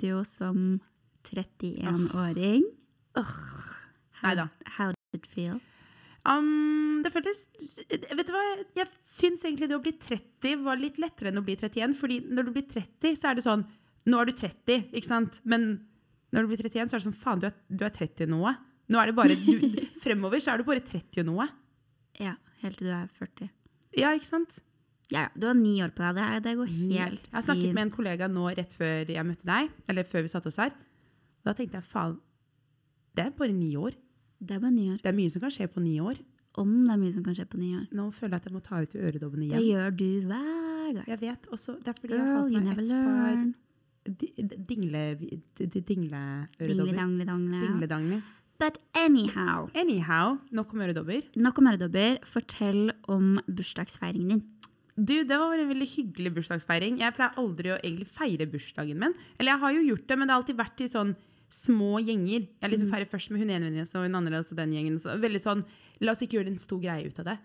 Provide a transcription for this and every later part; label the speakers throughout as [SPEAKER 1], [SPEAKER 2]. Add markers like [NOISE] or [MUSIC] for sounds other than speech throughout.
[SPEAKER 1] Studio som 31-åring.
[SPEAKER 2] Nei da.
[SPEAKER 1] How did it feel?
[SPEAKER 2] Um, det føltes Vet du hva, jeg syns egentlig det å bli 30 var litt lettere enn å bli 31. Fordi når du blir 30, så er det sånn Nå er du 30, ikke sant? Men når du blir 31, så er det sånn Faen, du er, du er 30 noe. Nå er det bare du, [LAUGHS] Fremover så er du bare 30 og noe.
[SPEAKER 1] Ja, helt til du er 40.
[SPEAKER 2] Ja, ikke sant?
[SPEAKER 1] Ja, du har ni år på deg. Det, det går helt
[SPEAKER 2] Jeg har snakket med en kollega nå rett før jeg møtte deg, eller før vi satte oss her. Da tenkte jeg faen, det er bare ni år.
[SPEAKER 1] Det er bare ni år.
[SPEAKER 2] Det er mye som kan skje på ni år.
[SPEAKER 1] Om det er mye som kan skje på ni år.
[SPEAKER 2] Nå føler jeg at jeg må ta ut øredobbene
[SPEAKER 1] Det gjør du hver gang.
[SPEAKER 2] Jeg vet også, Det er fordi jeg har
[SPEAKER 1] Girl,
[SPEAKER 2] hatt meg et par
[SPEAKER 1] learn.
[SPEAKER 2] di- dingle... di- di- Dingleøredobber.
[SPEAKER 1] Dingle-dangle-dangle.
[SPEAKER 2] Dingledangle.
[SPEAKER 1] But anyhow.
[SPEAKER 2] Anyhow, nok om øredobber.
[SPEAKER 1] Nok om øredobber. Fortell om bursdagsfeiringen din.
[SPEAKER 2] Du, Det var en veldig hyggelig bursdagsfeiring. Jeg pleier aldri å egentlig feire bursdagen min. Eller jeg har jo gjort det, men det har alltid vært i sånn små gjenger. Jeg liksom feirer først med hun ene venninna, så hun andre, og den gjengen. Så veldig sånn, La oss ikke gjøre en stor greie ut av det.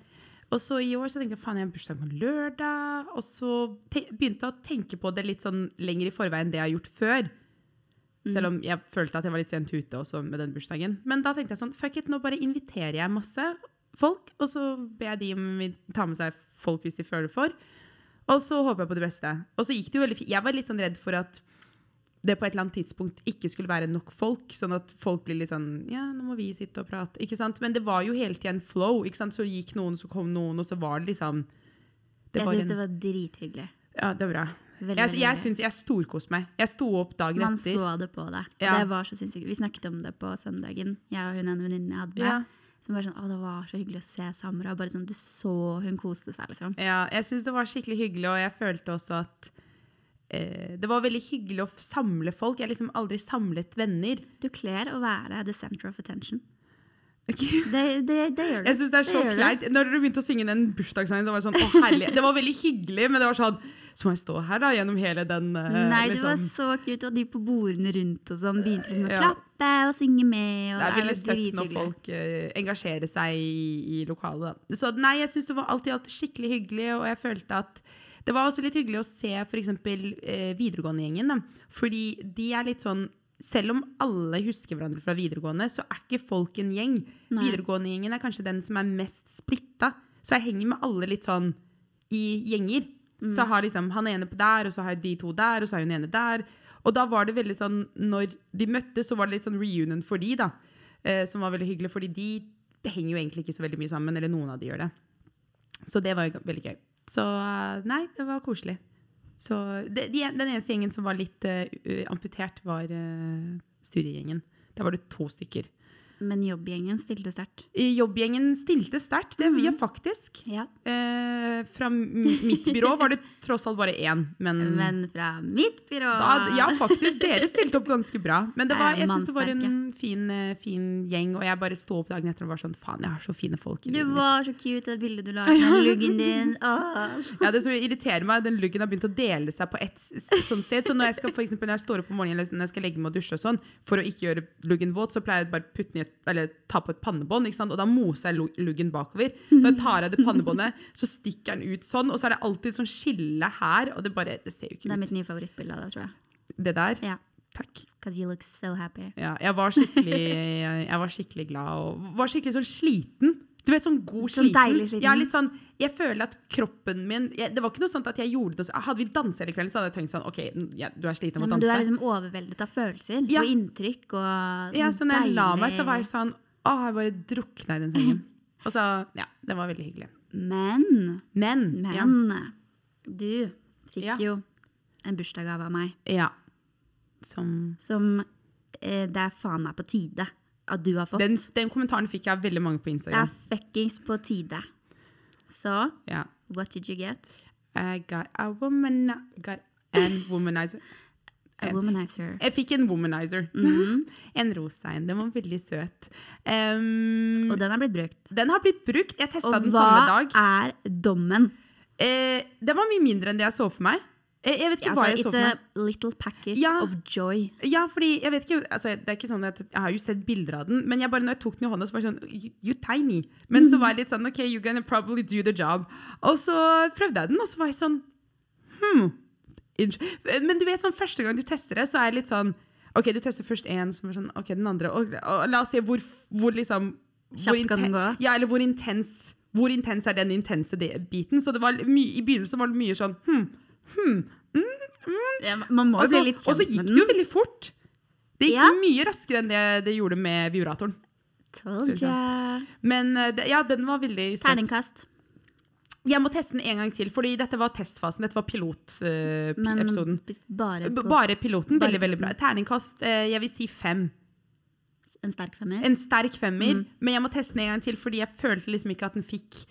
[SPEAKER 2] Og så i år så tenkte jeg faen, jeg har bursdag på lørdag. Og så begynte jeg å tenke på det litt sånn lenger i forveien enn det jeg har gjort før. Selv om jeg følte at jeg var litt sent ute også med den bursdagen. Men da tenkte jeg sånn, fuck it, nå bare inviterer jeg masse folk, og så ber jeg de om å ta med seg folk hvis de føler for. Og så håper jeg på det beste. Og så gikk det jo veldig fint. Jeg var litt sånn redd for at det på et eller annet tidspunkt ikke skulle være nok folk, sånn at folk blir litt sånn Ja, nå må vi sitte og prate. Ikke sant? Men det var jo hele tida en flow. Ikke sant? Så gikk noen, så kom noen, og så var det liksom det
[SPEAKER 1] Jeg syns det var drithyggelig.
[SPEAKER 2] Ja, det var bra.
[SPEAKER 1] Veldig,
[SPEAKER 2] Jeg, jeg synes, jeg storkoste meg. Jeg sto opp dagen
[SPEAKER 1] Man
[SPEAKER 2] etter.
[SPEAKER 1] så det på deg.
[SPEAKER 2] Ja.
[SPEAKER 1] Det var så sinnssykt. Vi snakket om det på søndagen, jeg og hun ene venninnen jeg hadde med.
[SPEAKER 2] Ja.
[SPEAKER 1] Som bare sånn, å, det var så hyggelig å se Samra. Bare sånn, Du så hun koste seg, liksom.
[SPEAKER 2] Ja, jeg syns det var skikkelig hyggelig, og jeg følte også at eh, det var veldig hyggelig å samle folk. Jeg har liksom aldri samlet venner.
[SPEAKER 1] Du kler å være the center of attention. Det, det, det gjør du.
[SPEAKER 2] Jeg synes det er så kleint. Når dere begynte å synge den bursdagssangen, det var sånn, å herlig. Det var veldig hyggelig, men det var sånn Så må jeg stå her da, gjennom hele den uh,
[SPEAKER 1] Nei, det
[SPEAKER 2] liksom.
[SPEAKER 1] var så cute. Og de på bordene rundt og sånn begynte liksom å
[SPEAKER 2] Ja.
[SPEAKER 1] klappe og synge med. Og
[SPEAKER 2] Det er veldig søtt når folk uh, engasjerer seg i, i lokalet. da. Så nei, jeg syns det var alltid, alltid skikkelig hyggelig, og jeg følte at det var også litt hyggelig å se f.eks. Eh, videregående-gjengen. Fordi de er litt sånn Selv om alle husker hverandre fra videregående, så er ikke folk en gjeng. Videregående-gjengen er kanskje den som er mest splitta. Så jeg henger med alle litt sånn i gjenger. Så jeg har liksom han ene på der, og så har jeg de to der, og så har hun ene der. Og da var det veldig sånn, når de møttes, så var det litt sånn reunion for de, da. Eh, som var veldig hyggelig, fordi de henger jo egentlig ikke så veldig mye sammen, eller noen av de gjør det. Så det var jo veldig gøy. Så eh, nei, det var koselig. Så det, de, den eneste gjengen som var litt uh, amputert, var uh, studiegjengen. Der var det to stykker.
[SPEAKER 1] Men jobbgjengen stilte sterkt.
[SPEAKER 2] Jobbgjengen stilte sterkt, det
[SPEAKER 1] vi
[SPEAKER 2] ja, faktisk.
[SPEAKER 1] Ja.
[SPEAKER 2] Eh, fra mitt byrå var det tross alt bare én, men,
[SPEAKER 1] Men fra mitt byrå
[SPEAKER 2] da, ja, faktisk. Dere stilte opp ganske bra. Men det var, jeg syns det var en fin, eh, fin gjeng, og jeg bare sto opp dagen etter og var sånn Faen, jeg har så fine folk i
[SPEAKER 1] Du
[SPEAKER 2] livet mitt.
[SPEAKER 1] var så cute, det bildet du la ut med luggen [LAUGHS] din. Åh.
[SPEAKER 2] Ja, det som irriterer meg, den luggen har begynt å dele seg på ett sånn sånt sted. Så når jeg skal, for eksempel, når jeg står opp om morgenen eller når jeg skal legge meg og dusje, og sånn, for å ikke gjøre luggen våt, så pleier jeg bare å putte den i et, eller ta på et pannebånd. Og da moser jeg luggen bakover. [LAUGHS] Så jeg tar av det pannebåndet, så stikker den ut sånn. Og så er det alltid sånn skille her, og det bare Det ser jo ikke ut.
[SPEAKER 1] Det er mitt nye favorittbilde av deg, tror jeg.
[SPEAKER 2] Det der.
[SPEAKER 1] Ja,
[SPEAKER 2] Takk.
[SPEAKER 1] Because you look so happy.
[SPEAKER 2] Ja, jeg var skikkelig, [LAUGHS] jeg var skikkelig glad og var skikkelig sånn sliten. Du vet, sånn god
[SPEAKER 1] Sånn
[SPEAKER 2] sliten.
[SPEAKER 1] deilig sliten.
[SPEAKER 2] Ja, litt sånn, jeg føler at kroppen min jeg, Det var ikke noe sånt at jeg gjorde noe Hadde vi danset hele kvelden, så hadde jeg tenkt sånn OK, ja, du er sliten jeg må
[SPEAKER 1] men du er liksom overveldet av følelser
[SPEAKER 2] Ja.
[SPEAKER 1] og inntrykk og
[SPEAKER 2] ja, så når jeg la meg, så var jeg sånn Å, jeg bare drukna i den sengen. Og så Ja, det var veldig hyggelig.
[SPEAKER 1] Men,
[SPEAKER 2] Men,
[SPEAKER 1] men Du fikk
[SPEAKER 2] Ja.
[SPEAKER 1] jo en bursdagsgave av meg
[SPEAKER 2] ja, ja. Som
[SPEAKER 1] som eh, det er faen meg på tide at du har fått.
[SPEAKER 2] den, den kommentaren fikk jeg veldig mange på
[SPEAKER 1] det
[SPEAKER 2] Instagram.
[SPEAKER 1] er fuckings på tide. Så
[SPEAKER 2] Ja.
[SPEAKER 1] what did you get?
[SPEAKER 2] I got a woman Got an [LAUGHS] womanizer.
[SPEAKER 1] A womanizer.
[SPEAKER 2] Jeg fikk en womanizer.
[SPEAKER 1] Mhm. [LAUGHS]
[SPEAKER 2] en rostein. Den var veldig søt. Um,
[SPEAKER 1] Og den er blitt brukt.
[SPEAKER 2] den har blitt brukt. Jeg testa den samme dag.
[SPEAKER 1] Og hva er dommen?
[SPEAKER 2] Eh, den var mye mindre enn det jeg så for meg. Jeg vet ikke hva
[SPEAKER 1] Altså,
[SPEAKER 2] jeg så for meg.
[SPEAKER 1] it's a little package
[SPEAKER 2] Ja.
[SPEAKER 1] of joy.
[SPEAKER 2] Ja, fordi jeg vet ikke, altså, det er ikke sånn at Jeg har jo sett bilder av den, men jeg bare, når jeg tok den i hånda, så var jeg sånn You, you tiny. Men så var jeg litt sånn OK, you're gonna probably do the job. Og så prøvde jeg den, og så var jeg sånn Hm. Men du vet sånn, første gang du tester det, så er det litt sånn Ok, du tester først én, så sånn, ok, den andre og, og La oss se hvor, hvor liksom hvor
[SPEAKER 1] Kjapt kan den gå.
[SPEAKER 2] Ja, eller hvor intens Hvor intens er den intense biten? Så det var I begynnelsen var det mye sånn hm,
[SPEAKER 1] Ja, man må
[SPEAKER 2] og,
[SPEAKER 1] jo
[SPEAKER 2] så,
[SPEAKER 1] bli litt
[SPEAKER 2] og så gikk det jo veldig fort. Det gikk
[SPEAKER 1] Ja.
[SPEAKER 2] mye raskere enn det det gjorde med vibratoren. Men eh, ja, den var veldig søt.
[SPEAKER 1] Terningkast.
[SPEAKER 2] Jeg må teste den en gang til, fordi dette var testfasen. Dette var pilotepisoden.
[SPEAKER 1] Uh, bare
[SPEAKER 2] Bare piloten.
[SPEAKER 1] Bare
[SPEAKER 2] Veldig, veldig bra. Terningkast, uh, jeg vil si fem.
[SPEAKER 1] en sterk femmer.
[SPEAKER 2] En sterk femmer.
[SPEAKER 1] Mm.
[SPEAKER 2] Men jeg må teste den en gang til, fordi jeg følte liksom ikke at den fikk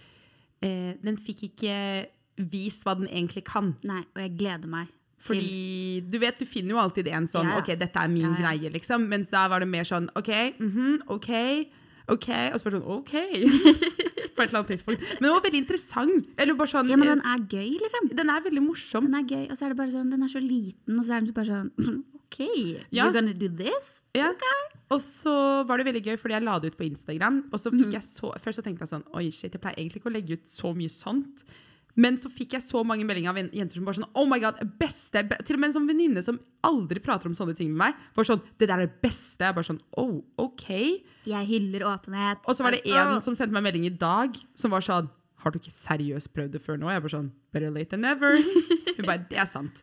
[SPEAKER 2] uh, Den fikk ikke vist hva den egentlig kan.
[SPEAKER 1] Nei, og jeg gleder meg
[SPEAKER 2] Fordi du vet, du finner jo alltid en sånn
[SPEAKER 1] Ja, ja.
[SPEAKER 2] OK, dette er min
[SPEAKER 1] Ja,
[SPEAKER 2] greie, liksom. Mens da var det mer sånn OK, mhm, OK, OK. Og så var det sånn OK. [LAUGHS] På et eller annet tidspunkt. Men det var veldig interessant. Sånn.
[SPEAKER 1] Ja, men
[SPEAKER 2] eh,
[SPEAKER 1] den er gøy, liksom.
[SPEAKER 2] den er veldig morsom.
[SPEAKER 1] Den er gøy, og så er det bare sånn, den er så liten, og så er den bare sånn [LAUGHS] OK,
[SPEAKER 2] Ja.
[SPEAKER 1] you're gonna do this?
[SPEAKER 2] Ja. Og så var det veldig gøy, fordi jeg la det ut på Instagram. Og så fikk
[SPEAKER 1] mm.
[SPEAKER 2] jeg så, Først så tenkte jeg sånn Oi, shit, jeg pleier egentlig ikke å legge ut så mye sånt. Men så fikk jeg så mange meldinger av en- jenter som bare sånn Oh my god, beste be Til og med en sånn venninne som aldri prater om sånne ting med meg. Var sånn Det der er det beste. Jeg bare sånn Oh, OK.
[SPEAKER 1] Jeg hyller åpenhet.
[SPEAKER 2] Og så var det en som sendte meg melding i dag som var sånn Har du ikke seriøst prøvd det før nå? Jeg bare sånn Better late than never. Hun bare Det er sant.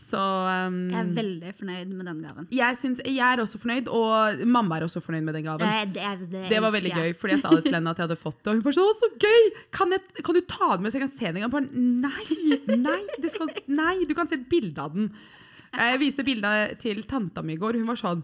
[SPEAKER 2] Så um,
[SPEAKER 1] Jeg er veldig fornøyd med den gaven.
[SPEAKER 2] jeg, synes, jeg er også fornøyd, og mamma er også fornøyd med den gaven.
[SPEAKER 1] Det, det, det,
[SPEAKER 2] Det var veldig gøy, fordi jeg sa det til henne at jeg hadde fått det. Og hun bare sånn, så gøy! Kan, jeg, kan du ta det med så jeg kan se den en gang? Nei, nei, det skal, nei, du kan se et bilde av den. Jeg viste bildet til tanta mi i går, hun var sånn,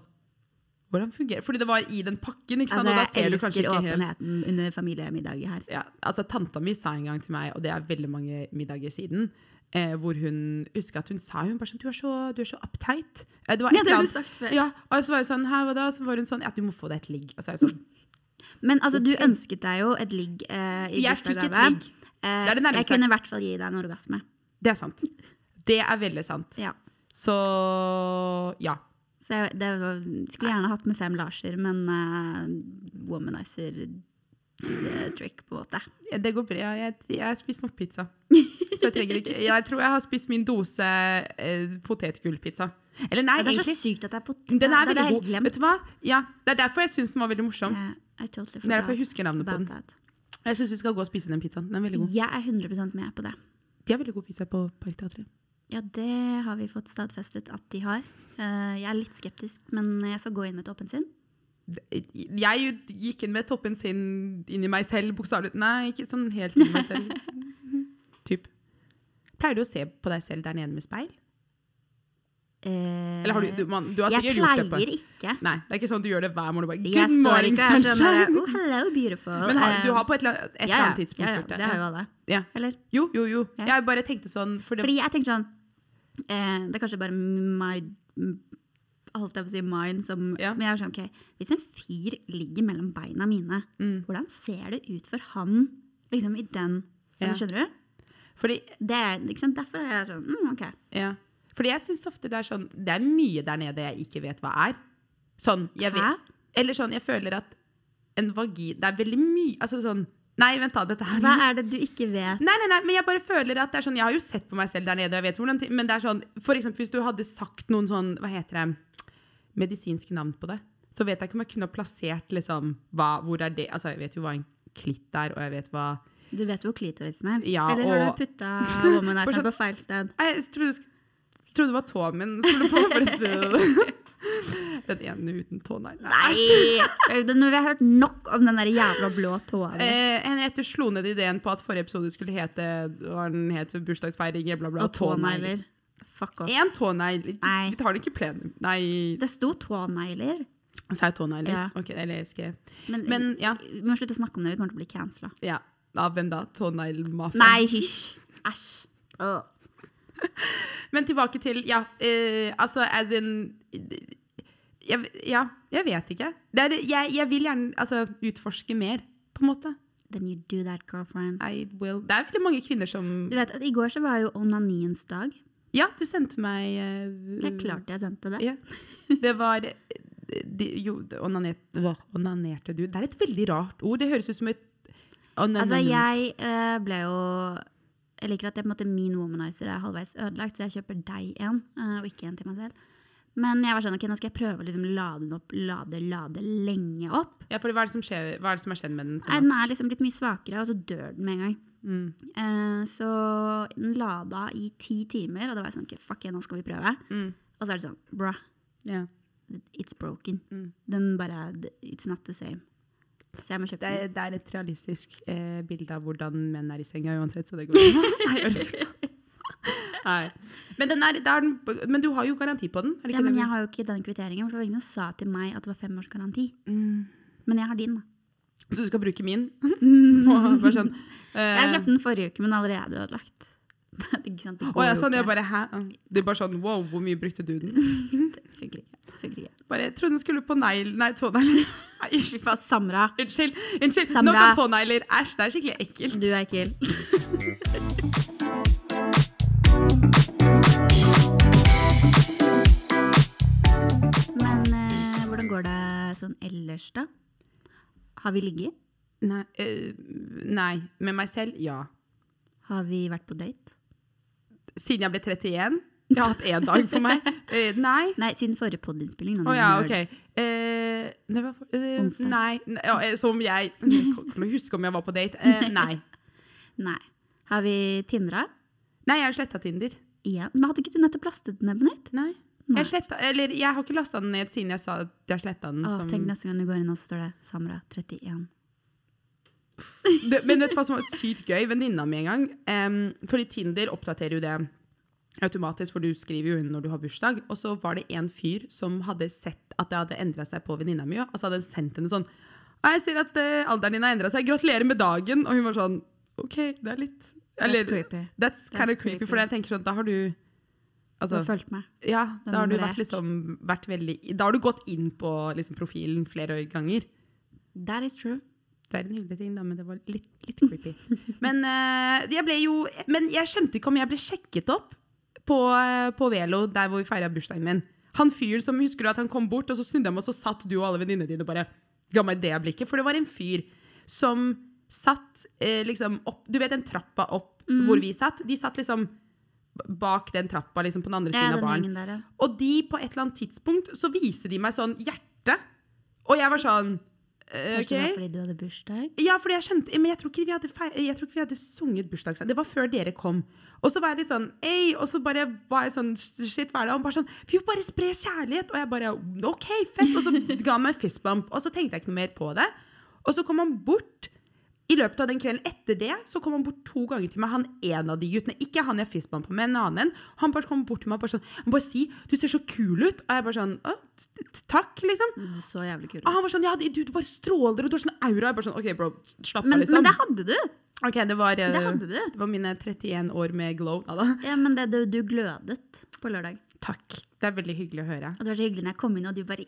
[SPEAKER 2] hvordan fungerer Fordi det var i den pakken, ikke sant?
[SPEAKER 1] Altså, jeg
[SPEAKER 2] ser du kanskje
[SPEAKER 1] elsker
[SPEAKER 2] åpenheten helt.
[SPEAKER 1] under familiemiddager her.
[SPEAKER 2] Ja, altså Tanta mi sa en gang til meg, og det er veldig mange middager siden, eh, hvor hun husker at hun sa hun bare sånn, du er så, du er så uptight. Eh, det var
[SPEAKER 1] Ja, det har du sagt før.
[SPEAKER 2] Ja, og så var sånn, her da, så var hun sånn, ja, du må få deg et ligg. Og så er jeg sånn, [LAUGHS]
[SPEAKER 1] Men altså, du ønsket deg jo et ligg eh, i bursdagsgave.
[SPEAKER 2] ligg.
[SPEAKER 1] Eh,
[SPEAKER 2] Det det
[SPEAKER 1] jeg kunne i hvert fall gi deg en orgasme.
[SPEAKER 2] det er sant. Det er veldig sant.
[SPEAKER 1] Ja.
[SPEAKER 2] Så ja.
[SPEAKER 1] Så jeg det var, skulle gjerne hatt med fem Larser, men uh, womanizer trick, på en måte.
[SPEAKER 2] Ja, Det går bra. Jeg, jeg har spist nok pizza. [LAUGHS] Så jeg trenger ikke Jeg tror jeg har spist min dose eh, potetgullpizza. Eller nei,
[SPEAKER 1] Ja, det er så sykt at det er potet.
[SPEAKER 2] Den er veldig god.
[SPEAKER 1] glemt.
[SPEAKER 2] Vet du hva? Ja, Det er derfor jeg syns den var veldig morsom.
[SPEAKER 1] Yeah, totally
[SPEAKER 2] Det er derfor jeg husker navnet på den.
[SPEAKER 1] that.
[SPEAKER 2] Jeg syns vi skal gå og spise den pizzaen. Den er veldig god.
[SPEAKER 1] Jeg er 100% med på det.
[SPEAKER 2] De har veldig god pizza på Parkteatret.
[SPEAKER 1] Ja, det har vi fått stadfestet at de har. Eh, jeg er litt skeptisk, men jeg skal gå inn med et åpent sinn.
[SPEAKER 2] Jeg gikk inn med toppen sin inn i meg selv, bokstavelig Nei, ikke sånn helt inn i meg selv. [LAUGHS] typ. Pleier du å se på deg selv der nede med speil?
[SPEAKER 1] Eh,
[SPEAKER 2] Eller har du, du, man, du har
[SPEAKER 1] jeg
[SPEAKER 2] sikkert gjort det på
[SPEAKER 1] pleier ikke.
[SPEAKER 2] Nei, det er ikke sånn du gjør det hver morgen. Bare,
[SPEAKER 1] Jeg
[SPEAKER 2] Good morning,
[SPEAKER 1] sånn
[SPEAKER 2] sunshine!
[SPEAKER 1] oh, hello, beautiful.
[SPEAKER 2] Men har, du har på et eller annet, et
[SPEAKER 1] ja,
[SPEAKER 2] eller annet tidspunkt
[SPEAKER 1] ja, ja,
[SPEAKER 2] gjort det?
[SPEAKER 1] det har jo alle.
[SPEAKER 2] Ja.
[SPEAKER 1] Eller?
[SPEAKER 2] Jo, jo, jo. Jeg bare tenkte sånn for det,
[SPEAKER 1] Fordi jeg tenkte sånn eh, Det er kanskje bare my Holdt jeg på å si mine som
[SPEAKER 2] Ja.
[SPEAKER 1] Men jeg er sånn, ok Hvis en fyr ligger mellom beina mine,
[SPEAKER 2] Mm.
[SPEAKER 1] hvordan ser det ut for han liksom i den
[SPEAKER 2] Ja.
[SPEAKER 1] Skjønner du?
[SPEAKER 2] fordi,
[SPEAKER 1] Det er, liksom. Derfor er jeg sånn mm, OK.
[SPEAKER 2] ja. fordi jeg syns ofte det er sånn Det er mye der nede jeg ikke vet hva er. Sånn, jeg vet, eller sånn, jeg føler at en vagin Det er veldig mye Altså sånn Nei, vent, da. Dette her
[SPEAKER 1] Hva er det du ikke vet?
[SPEAKER 2] Nei, nei, nei, men jeg bare føler at det er sånn Jeg har jo sett på meg selv der nede, og jeg vet hvordan Men det er sånn For eksempel hvis du hadde sagt noen sånn Hva heter det? Medisinske navn på det. Så vet jeg ikke om jeg kunne ha plassert liksom hva, Hvor er det Altså, jeg vet jo hva en klitt er, og jeg vet hva
[SPEAKER 1] Du vet hvor klitorisen er?
[SPEAKER 2] Ja,
[SPEAKER 1] Eller har
[SPEAKER 2] og-
[SPEAKER 1] du putta womanizeren på feil sted?
[SPEAKER 2] Jeg trodde, jeg trodde det var tåen min. Skulle på [LAUGHS] Den ene uten tånegl.
[SPEAKER 1] Nei! Nå vi har hørt nok om den der jævla blå tåa.
[SPEAKER 2] Eh, Henriette slo ned ideen på at forrige episode skulle hete var den het, bursdagsfeiring, bla, bla,
[SPEAKER 1] Og tånegler. Fuck off.
[SPEAKER 2] Én tånegl. Vi,
[SPEAKER 1] Nei.
[SPEAKER 2] vi tar det ikke plenum. Nei,
[SPEAKER 1] Det sto tånegler.
[SPEAKER 2] sa jeg tånegler?
[SPEAKER 1] Ja.
[SPEAKER 2] Ok, eller skrev
[SPEAKER 1] Men,
[SPEAKER 2] Men ja,
[SPEAKER 1] vi må slutte å snakke om det. Vi kommer til å bli cancela.
[SPEAKER 2] ja. Av hvem da? Tåneglmafia?
[SPEAKER 1] Nei, hysj. Æsj.
[SPEAKER 2] Men tilbake til Ja, eh, altså as in jeg, Ja, jeg vet ikke. Det er, jeg, jeg vil gjerne altså, utforske mer, på en måte.
[SPEAKER 1] Then you do that, girlfriend.
[SPEAKER 2] I will. Det er veldig mange kvinner som
[SPEAKER 1] Du vet at I går så var jo onaniens dag.
[SPEAKER 2] Ja, du sendte meg uh,
[SPEAKER 1] Det er klart jeg sendte det.
[SPEAKER 2] Ja. Det var de, Jo, hva, onanerte du? Det er et veldig rart ord. Det høres ut som et onanen.
[SPEAKER 1] Altså, jeg uh, ble jo jeg liker at jeg, på en måte, min womanizer er halvveis ødelagt, så jeg kjøper deg en, uh, og ikke en til meg selv. Men jeg var sånn, ok, nå skal jeg prøve å liksom lade den opp, lade, lade lenge opp.
[SPEAKER 2] Ja, for hva er det som, skjer, er det som har skjedd med den?
[SPEAKER 1] Nei,
[SPEAKER 2] Sånn?
[SPEAKER 1] den er liksom blitt mye svakere, og så dør den med en gang.
[SPEAKER 2] Mm.
[SPEAKER 1] Eh, så den lada i ti timer, og da var jeg sånn, okay, fuck yeah, nå skal vi prøve.
[SPEAKER 2] Mm.
[SPEAKER 1] Og så er det sånn, bra,
[SPEAKER 2] Yeah.
[SPEAKER 1] it's broken.
[SPEAKER 2] Mm.
[SPEAKER 1] Den bare, it's not the same. Så jeg må kjøpe
[SPEAKER 2] Det,
[SPEAKER 1] den.
[SPEAKER 2] er, det er et realistisk eh, bilde av hvordan menn er i senga uansett, så det går bra. [LAUGHS] Nei, jeg. Men, den er, er den, men du har jo garanti på den?
[SPEAKER 1] Ja, men jeg har jo ikke den kvitteringen, for det var ingen som sa til meg at det var fem års garanti.
[SPEAKER 2] Mm.
[SPEAKER 1] Men jeg har din, da.
[SPEAKER 2] Så du skal bruke min? [LAUGHS] Bare sånn, eh,
[SPEAKER 1] Jeg kjøpte den forrige uke, men allerede ødelagt. [LAUGHS] ikke sant? Det
[SPEAKER 2] ja, sånn, jeg bare, hæ? Det er bare sånn, wow, hvor mye brukte du den? [LAUGHS]
[SPEAKER 1] Det funker ikke.
[SPEAKER 2] Bare, jeg trodde den skulle på negl, nei, tånegler. Unnskyld,
[SPEAKER 1] Samra,
[SPEAKER 2] unnskyld. unnskyld.
[SPEAKER 1] Samra.
[SPEAKER 2] Nok om tånegler, æsj, det er skikkelig ekkelt.
[SPEAKER 1] du er ekkel. Men eh, hvordan går det sånn ellers, da? Har vi ligget?
[SPEAKER 2] Nei, eh, nei, med meg selv, ja.
[SPEAKER 1] Har vi vært på date?
[SPEAKER 2] Siden jeg ble 31, [LAUGHS] jeg har hatt én dag for meg. Uh, nei.
[SPEAKER 1] Nei, siden forrige podinnspilling.
[SPEAKER 2] Å ja, ok. Uh, det var,
[SPEAKER 1] Onsdag.
[SPEAKER 2] nei, ja, eh, som jeg [LAUGHS] Kan du huske om jeg var på date? [LAUGHS] Nei.
[SPEAKER 1] Nei. Har vi Tindra?
[SPEAKER 2] Nei, jeg har sletta Tinder.
[SPEAKER 1] Ja. Men hadde ikke du nettopp lastet ned på nytt?
[SPEAKER 2] Nei. Jeg, sletta, eller, jeg har ikke lasta den ned siden jeg sa at jeg sletta den.
[SPEAKER 1] Å,
[SPEAKER 2] som-
[SPEAKER 1] tenk neste gang du går inn, og så står det Samra 31.
[SPEAKER 2] det, men vet du hva som var sykt gøy? Venninna mi en gang um, Fordi Tinder oppdaterer jo det automatisk, for du skriver jo inn når du har bursdag. Og så var det en fyr som hadde sett at det hadde endra seg på venninna mi. Og så hadde han sendt henne sånn «Ja, Jeg ser at uh, alderen din har endra seg. Gratulerer med dagen. Og hun var sånn OK, det er litt
[SPEAKER 1] That's creepy.
[SPEAKER 2] That's kind of creepy,
[SPEAKER 1] creepy.
[SPEAKER 2] for jeg tenker sånn, da har du
[SPEAKER 1] Du
[SPEAKER 2] altså,
[SPEAKER 1] har fulgt med.
[SPEAKER 2] Ja, da har du vært, liksom, vært veldig Da har du gått inn på liksom, profilen flere ganger.
[SPEAKER 1] That is true.
[SPEAKER 2] Det er en hyggelig ting, da, men det var litt, litt creepy. [LAUGHS] Men, uh, jeg jo, men jeg skjønte ikke om jeg ble sjekket opp på, eh, på Velo, der hvor vi feira bursdagen min. Han fyren som husker du at han kom bort, og så snudde jeg meg, og så satt du og alle venninnene dine bare ga meg det blikket. For det var en fyr som satt eh, liksom opp Du vet den trappa opp hvor vi satt? De satt liksom bak den trappa liksom på den andre
[SPEAKER 1] Ja,
[SPEAKER 2] siden av baren.
[SPEAKER 1] der, ja.
[SPEAKER 2] Og de på et eller annet tidspunkt så viste de meg sånn hjerte. Og jeg var sånn eh,
[SPEAKER 1] Kanskje det var fordi du hadde bursdag?
[SPEAKER 2] Ja, fordi jeg skjønte Men jeg tror ikke vi hadde, feir, ikke vi hadde sunget bursdagssang. Det var før dere kom. Og så var jeg litt sånn Ei! Og så bare var jeg sånn Shit, hva er det? Og bare sånn Vi vil bare spre kjærlighet! Og jeg bare OK, fett! Og så ga han meg en fistbump. Og så tenkte jeg ikke noe mer på det. Og så kom han bort. I løpet av den kvelden etter det så kom han bort to ganger til meg, han en av de guttene. Ikke han jeg fistband på, men en annen. Han bare kom bort til meg og bare sånn Han bare si 'Du ser så kul ut'. Og jeg bare sånn «Å, t- t- Takk, liksom.
[SPEAKER 1] Du så jævlig kul
[SPEAKER 2] Og han var sånn, ja, du, du bare stråler, og du har sånn aura. Jeg bare sånn, ok, bro, slapp av, liksom.
[SPEAKER 1] men det hadde du!
[SPEAKER 2] Ok, det var, eh,
[SPEAKER 1] Det hadde du.
[SPEAKER 2] det var mine 31 år med glow. Da, da.
[SPEAKER 1] Ja, men det, du, du glødet på lørdag.
[SPEAKER 2] Takk. Det er veldig hyggelig å høre.
[SPEAKER 1] Og det var så hyggelig når jeg kom inn, og du bare!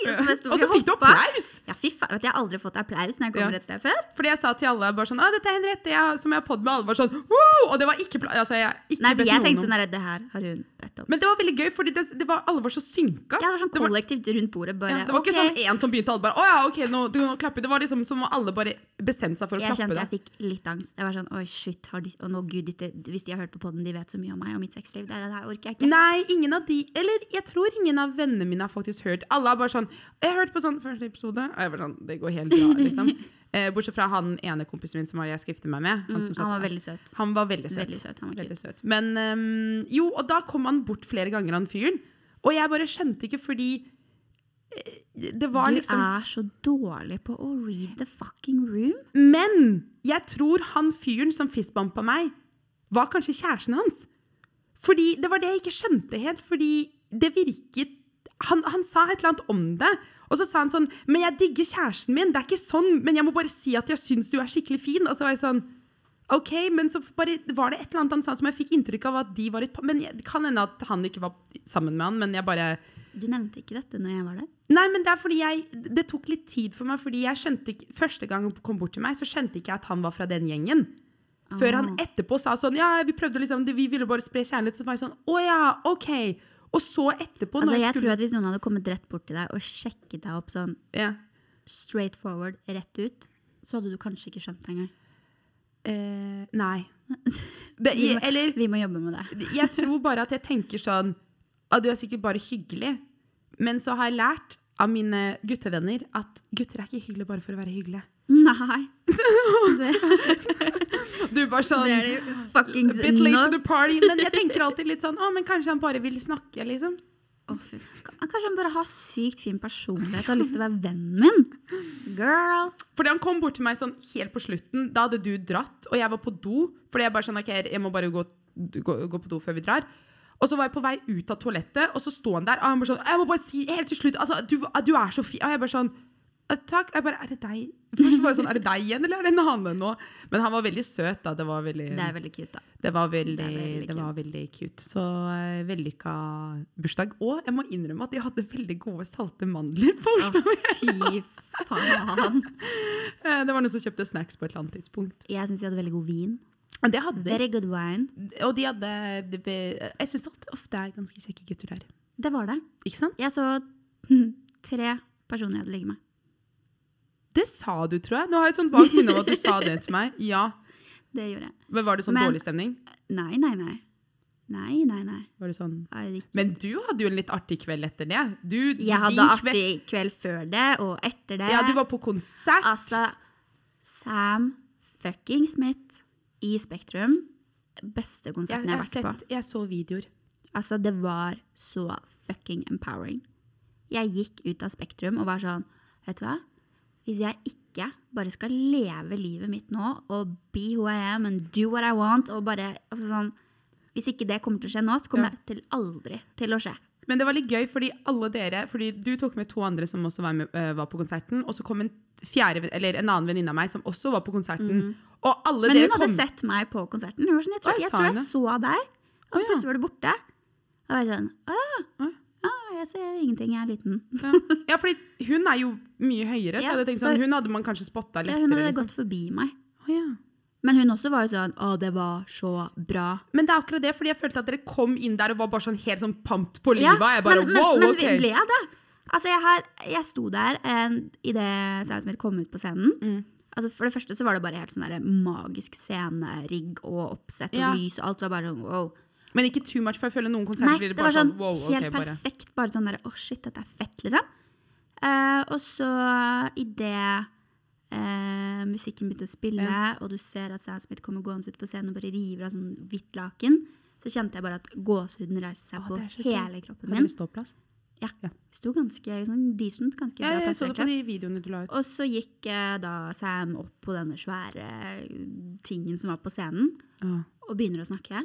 [SPEAKER 1] Og så,
[SPEAKER 2] fikk du applaus!
[SPEAKER 1] Ja, fy faen. Jeg har aldri fått applaus når jeg kommer
[SPEAKER 2] Ja.
[SPEAKER 1] et sted før.
[SPEAKER 2] Fordi jeg sa til alle bare sånn, Å, dette er Henriette, jeg, som jeg har podd med alle, var sånn, wow! Og det var ikke, altså, jeg, ikke
[SPEAKER 1] Nei,
[SPEAKER 2] bedt
[SPEAKER 1] jeg tenkte sånn der, det her har hun bedt om.
[SPEAKER 2] Men det var veldig gøy, fordi det, det var, alle var så synka.
[SPEAKER 1] Ja, det var sånn
[SPEAKER 2] det var,
[SPEAKER 1] kollektivt rundt bordet. Bare,
[SPEAKER 2] ja, det var ikke sånn en som begynte, alle bare, å ja, ok, nå, du, nå klapper. Det var liksom som alle bare bestemte seg for å
[SPEAKER 1] Jeg
[SPEAKER 2] klappe.
[SPEAKER 1] kjente jeg fikk litt angst. Jeg var sånn, oi shit, har de, og nå, Gud, dette, Hvis de har hørt på podden, de vet så mye om meg og mitt sexliv. Det, det her orker jeg ikke.
[SPEAKER 2] Nei, ingen av de Eller jeg tror ingen av vennene mine har faktisk hørt. Alle har bare sånn Jeg hørte på sånn første episode, og jeg var sånn Det går helt bra, liksom. [LAUGHS] Eh, bortsett fra han ene kompisen min som jeg skiftet meg med. Han, som
[SPEAKER 1] Mm, han var veldig søt.
[SPEAKER 2] han var veldig søt.
[SPEAKER 1] Veldig søt, han var
[SPEAKER 2] Veldig søt. Men um, jo, og da kom han bort flere ganger, han fyren. Og jeg bare skjønte ikke fordi eh, Det var
[SPEAKER 1] Du
[SPEAKER 2] liksom
[SPEAKER 1] er så dårlig på å read the fucking room.
[SPEAKER 2] Men jeg tror han fyren som fistbampa meg, var kanskje kjæresten hans. Fordi Det var det jeg ikke skjønte helt. Fordi det virket han, han sa et eller annet om det. Og så sa han sånn Men jeg digger kjæresten min. Det er ikke sånn, men jeg må bare si at jeg syns du er skikkelig fin. Og så var jeg sånn OK, men så bare var det et eller annet han sa som jeg fikk inntrykk av at de var et par Men jeg- det kan hende at han ikke var sammen med han, men jeg bare
[SPEAKER 1] Du nevnte ikke dette når jeg var der.
[SPEAKER 2] Nei, men det er fordi jeg Det tok litt tid for meg, fordi jeg skjønte ikke Første gang han kom bort til meg, så skjønte ikke jeg at han var fra den gjengen. Før han
[SPEAKER 1] Ah.
[SPEAKER 2] etterpå sa sånn Ja, vi prøvde liksom Vi ville bare spre kjærlighet. Så var jeg sånn Å ja, OK. Og så etterpå
[SPEAKER 1] Altså,
[SPEAKER 2] jeg,
[SPEAKER 1] jeg
[SPEAKER 2] skulle
[SPEAKER 1] tror at Hvis noen hadde kommet rett bort til deg og sjekket deg opp sånn
[SPEAKER 2] ja.
[SPEAKER 1] straight forward, rett ut, så hadde du kanskje ikke skjønt det engang.
[SPEAKER 2] Eh, nei. [LAUGHS] Det, jeg, eller
[SPEAKER 1] Vi må jobbe med det.
[SPEAKER 2] jeg tror bare at jeg tenker sånn at du er sikkert bare hyggelig. Men så har jeg lært av mine guttevenner at gutter er ikke hyggelige bare for å være hyggelige.
[SPEAKER 1] Nei. [LAUGHS]
[SPEAKER 2] Du bare sånn
[SPEAKER 1] det er det fuckings
[SPEAKER 2] Bit late
[SPEAKER 1] not.
[SPEAKER 2] to the party. Men jeg tenker alltid litt sånn Å, men kanskje han bare vil snakke, liksom.
[SPEAKER 1] Oh. Kanskje han bare har sykt fin personlighet og har lyst til å være vennen min? Girl.
[SPEAKER 2] Fordi han kom bort til meg sånn helt på slutten. Da hadde du dratt, og jeg var på do. Fordi jeg bare sånn, ok, jeg må bare gå, gå, gå på do før vi drar. Og så var jeg på vei ut av toalettet, og så sto han der. Og han bare sånn, jeg må bare si helt til slutt, altså, du, du er så fin. Og jeg bare sånn, «Eh, takk. Jeg bare, er det deg? Først var jeg sånn, er det deg igjen, eller er det en annen nå? Men han var veldig søt da. Det var veldig,
[SPEAKER 1] Det er veldig cute, da.
[SPEAKER 2] det var veldig,
[SPEAKER 1] det veldig
[SPEAKER 2] det var veldig cute. Så uh, vellykka bursdag. Og jeg må innrømme at de hadde veldig gode salte mandler på
[SPEAKER 1] Oslo.
[SPEAKER 2] Oslo.
[SPEAKER 1] fy faen. [LAUGHS]
[SPEAKER 2] Eh, Det var noen som kjøpte snacks på et eller annet tidspunkt.
[SPEAKER 1] Jeg syns de hadde veldig god vin.
[SPEAKER 2] Det hadde de.
[SPEAKER 1] Very good wine.
[SPEAKER 2] Og de hadde de, be- Jeg syns ofte er ganske kjekke gutter der.
[SPEAKER 1] Det var det.
[SPEAKER 2] Ikke sant?
[SPEAKER 1] Jeg så [LAUGHS] tre personer jeg hadde ligget med.
[SPEAKER 2] Det sa du, tror jeg. Nå har jeg et sånt vagt minne av at du sa det til meg. Ja. [LAUGHS]
[SPEAKER 1] Det gjorde jeg.
[SPEAKER 2] Men Var det sånn
[SPEAKER 1] Men-
[SPEAKER 2] dårlig stemning?
[SPEAKER 1] Nei, nei, nei. Nei, nei, nei.
[SPEAKER 2] Var det sånn
[SPEAKER 1] Jeg, ikke.
[SPEAKER 2] Men du hadde jo en litt artig kveld etter det. Du,
[SPEAKER 1] jeg hadde
[SPEAKER 2] din
[SPEAKER 1] artig kveld før det og etter det.
[SPEAKER 2] Ja, du var på konsert.
[SPEAKER 1] Altså, Sam fucking Smith i Spektrum. Beste
[SPEAKER 2] jeg,
[SPEAKER 1] konserten
[SPEAKER 2] jeg,
[SPEAKER 1] jeg
[SPEAKER 2] har
[SPEAKER 1] har vært på.
[SPEAKER 2] sett, jeg så videoer.
[SPEAKER 1] Altså, det var så fucking empowering. Jeg gikk ut av Spektrum og var sånn, vet du hva? Hvis jeg ikke bare skal leve livet mitt nå og be who I am and do what I want, og bare, altså sånn, hvis ikke det kommer til å skje nå, så kommer
[SPEAKER 2] Ja.
[SPEAKER 1] det til aldri til å skje.
[SPEAKER 2] Men det var litt gøy, fordi alle dere Fordi du tok med to andre som også var, med, øh, var på konserten. Og så kom en fjerde, eller en annen venninne av meg som også var på konserten. Og alle.
[SPEAKER 1] Men
[SPEAKER 2] dere
[SPEAKER 1] hun hadde
[SPEAKER 2] kom
[SPEAKER 1] sett meg på konserten. Hun var sånn, jeg tror
[SPEAKER 2] Oi,
[SPEAKER 1] jeg,
[SPEAKER 2] sa
[SPEAKER 1] tror jeg så deg, og så plutselig var du borte. Og jeg sånn, å ja. Ja, jeg ser ingenting, jeg er liten.
[SPEAKER 2] Ja. ja, fordi hun er jo mye høyere, så
[SPEAKER 1] Ja,
[SPEAKER 2] jeg hadde tenkt
[SPEAKER 1] så-
[SPEAKER 2] sånn, hun hadde man kanskje spotta
[SPEAKER 1] Ja, hun hadde
[SPEAKER 2] liksom.
[SPEAKER 1] gått forbi meg.
[SPEAKER 2] Å, ja.
[SPEAKER 1] Men hun også var jo sånn, å det var så bra.
[SPEAKER 2] Men det er akkurat det, fordi jeg følte at dere kom inn der og var bare sånn helt sånn pant på
[SPEAKER 1] Ja,
[SPEAKER 2] livet. jeg bare,
[SPEAKER 1] men, men,
[SPEAKER 2] wow,
[SPEAKER 1] men
[SPEAKER 2] ok.
[SPEAKER 1] vi ble det. Altså, jeg, har, jeg sto der eh, idet Sam Smith kom ut på scenen.
[SPEAKER 2] Mm.
[SPEAKER 1] Altså, for det første så var det bare helt sånn der magisk scenerigg og oppsett og
[SPEAKER 2] Ja.
[SPEAKER 1] lys og alt var bare sånn wow.
[SPEAKER 2] Men ikke too much, for jeg føler noen konserter
[SPEAKER 1] Nei,
[SPEAKER 2] blir
[SPEAKER 1] det
[SPEAKER 2] det bare
[SPEAKER 1] sånn
[SPEAKER 2] sånn, wow,
[SPEAKER 1] helt
[SPEAKER 2] ok, bare.
[SPEAKER 1] perfekt. Bare sånn derre å shit, dette er fett, liksom. Uh, og så idet uh, musikken begynte å spille, og du ser at Sam Smith kommer gående ut på scenen og bare river av sånn hvitt laken, så kjente jeg bare at gåsehuden reiste seg
[SPEAKER 2] Å,
[SPEAKER 1] på
[SPEAKER 2] det
[SPEAKER 1] hele kroppen
[SPEAKER 2] Hadde
[SPEAKER 1] min.
[SPEAKER 2] du ståplass?
[SPEAKER 1] Ja.
[SPEAKER 2] Ja.
[SPEAKER 1] Sto ganske sånn decent, ganske
[SPEAKER 2] Ja,
[SPEAKER 1] bra
[SPEAKER 2] jeg så det på de videoene du la ut.
[SPEAKER 1] Og så gikk uh, da Sam opp på denne svære tingen som var på scenen,
[SPEAKER 2] Ja.
[SPEAKER 1] og begynner å snakke.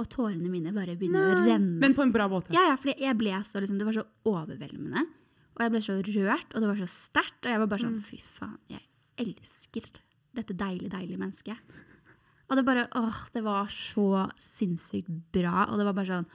[SPEAKER 1] Og tårene mine bare begynner å renne.
[SPEAKER 2] Men på en bra måte.
[SPEAKER 1] Ja, ja, for jeg ble så, liksom, det var så overveldende. Og jeg ble så rørt, og det var så sterkt. Og jeg var bare sånn, fy faen, jeg elsker dette deilige, deilige mennesket. Og det bare, åh, det var så sinnssykt bra. Og det var bare sånn,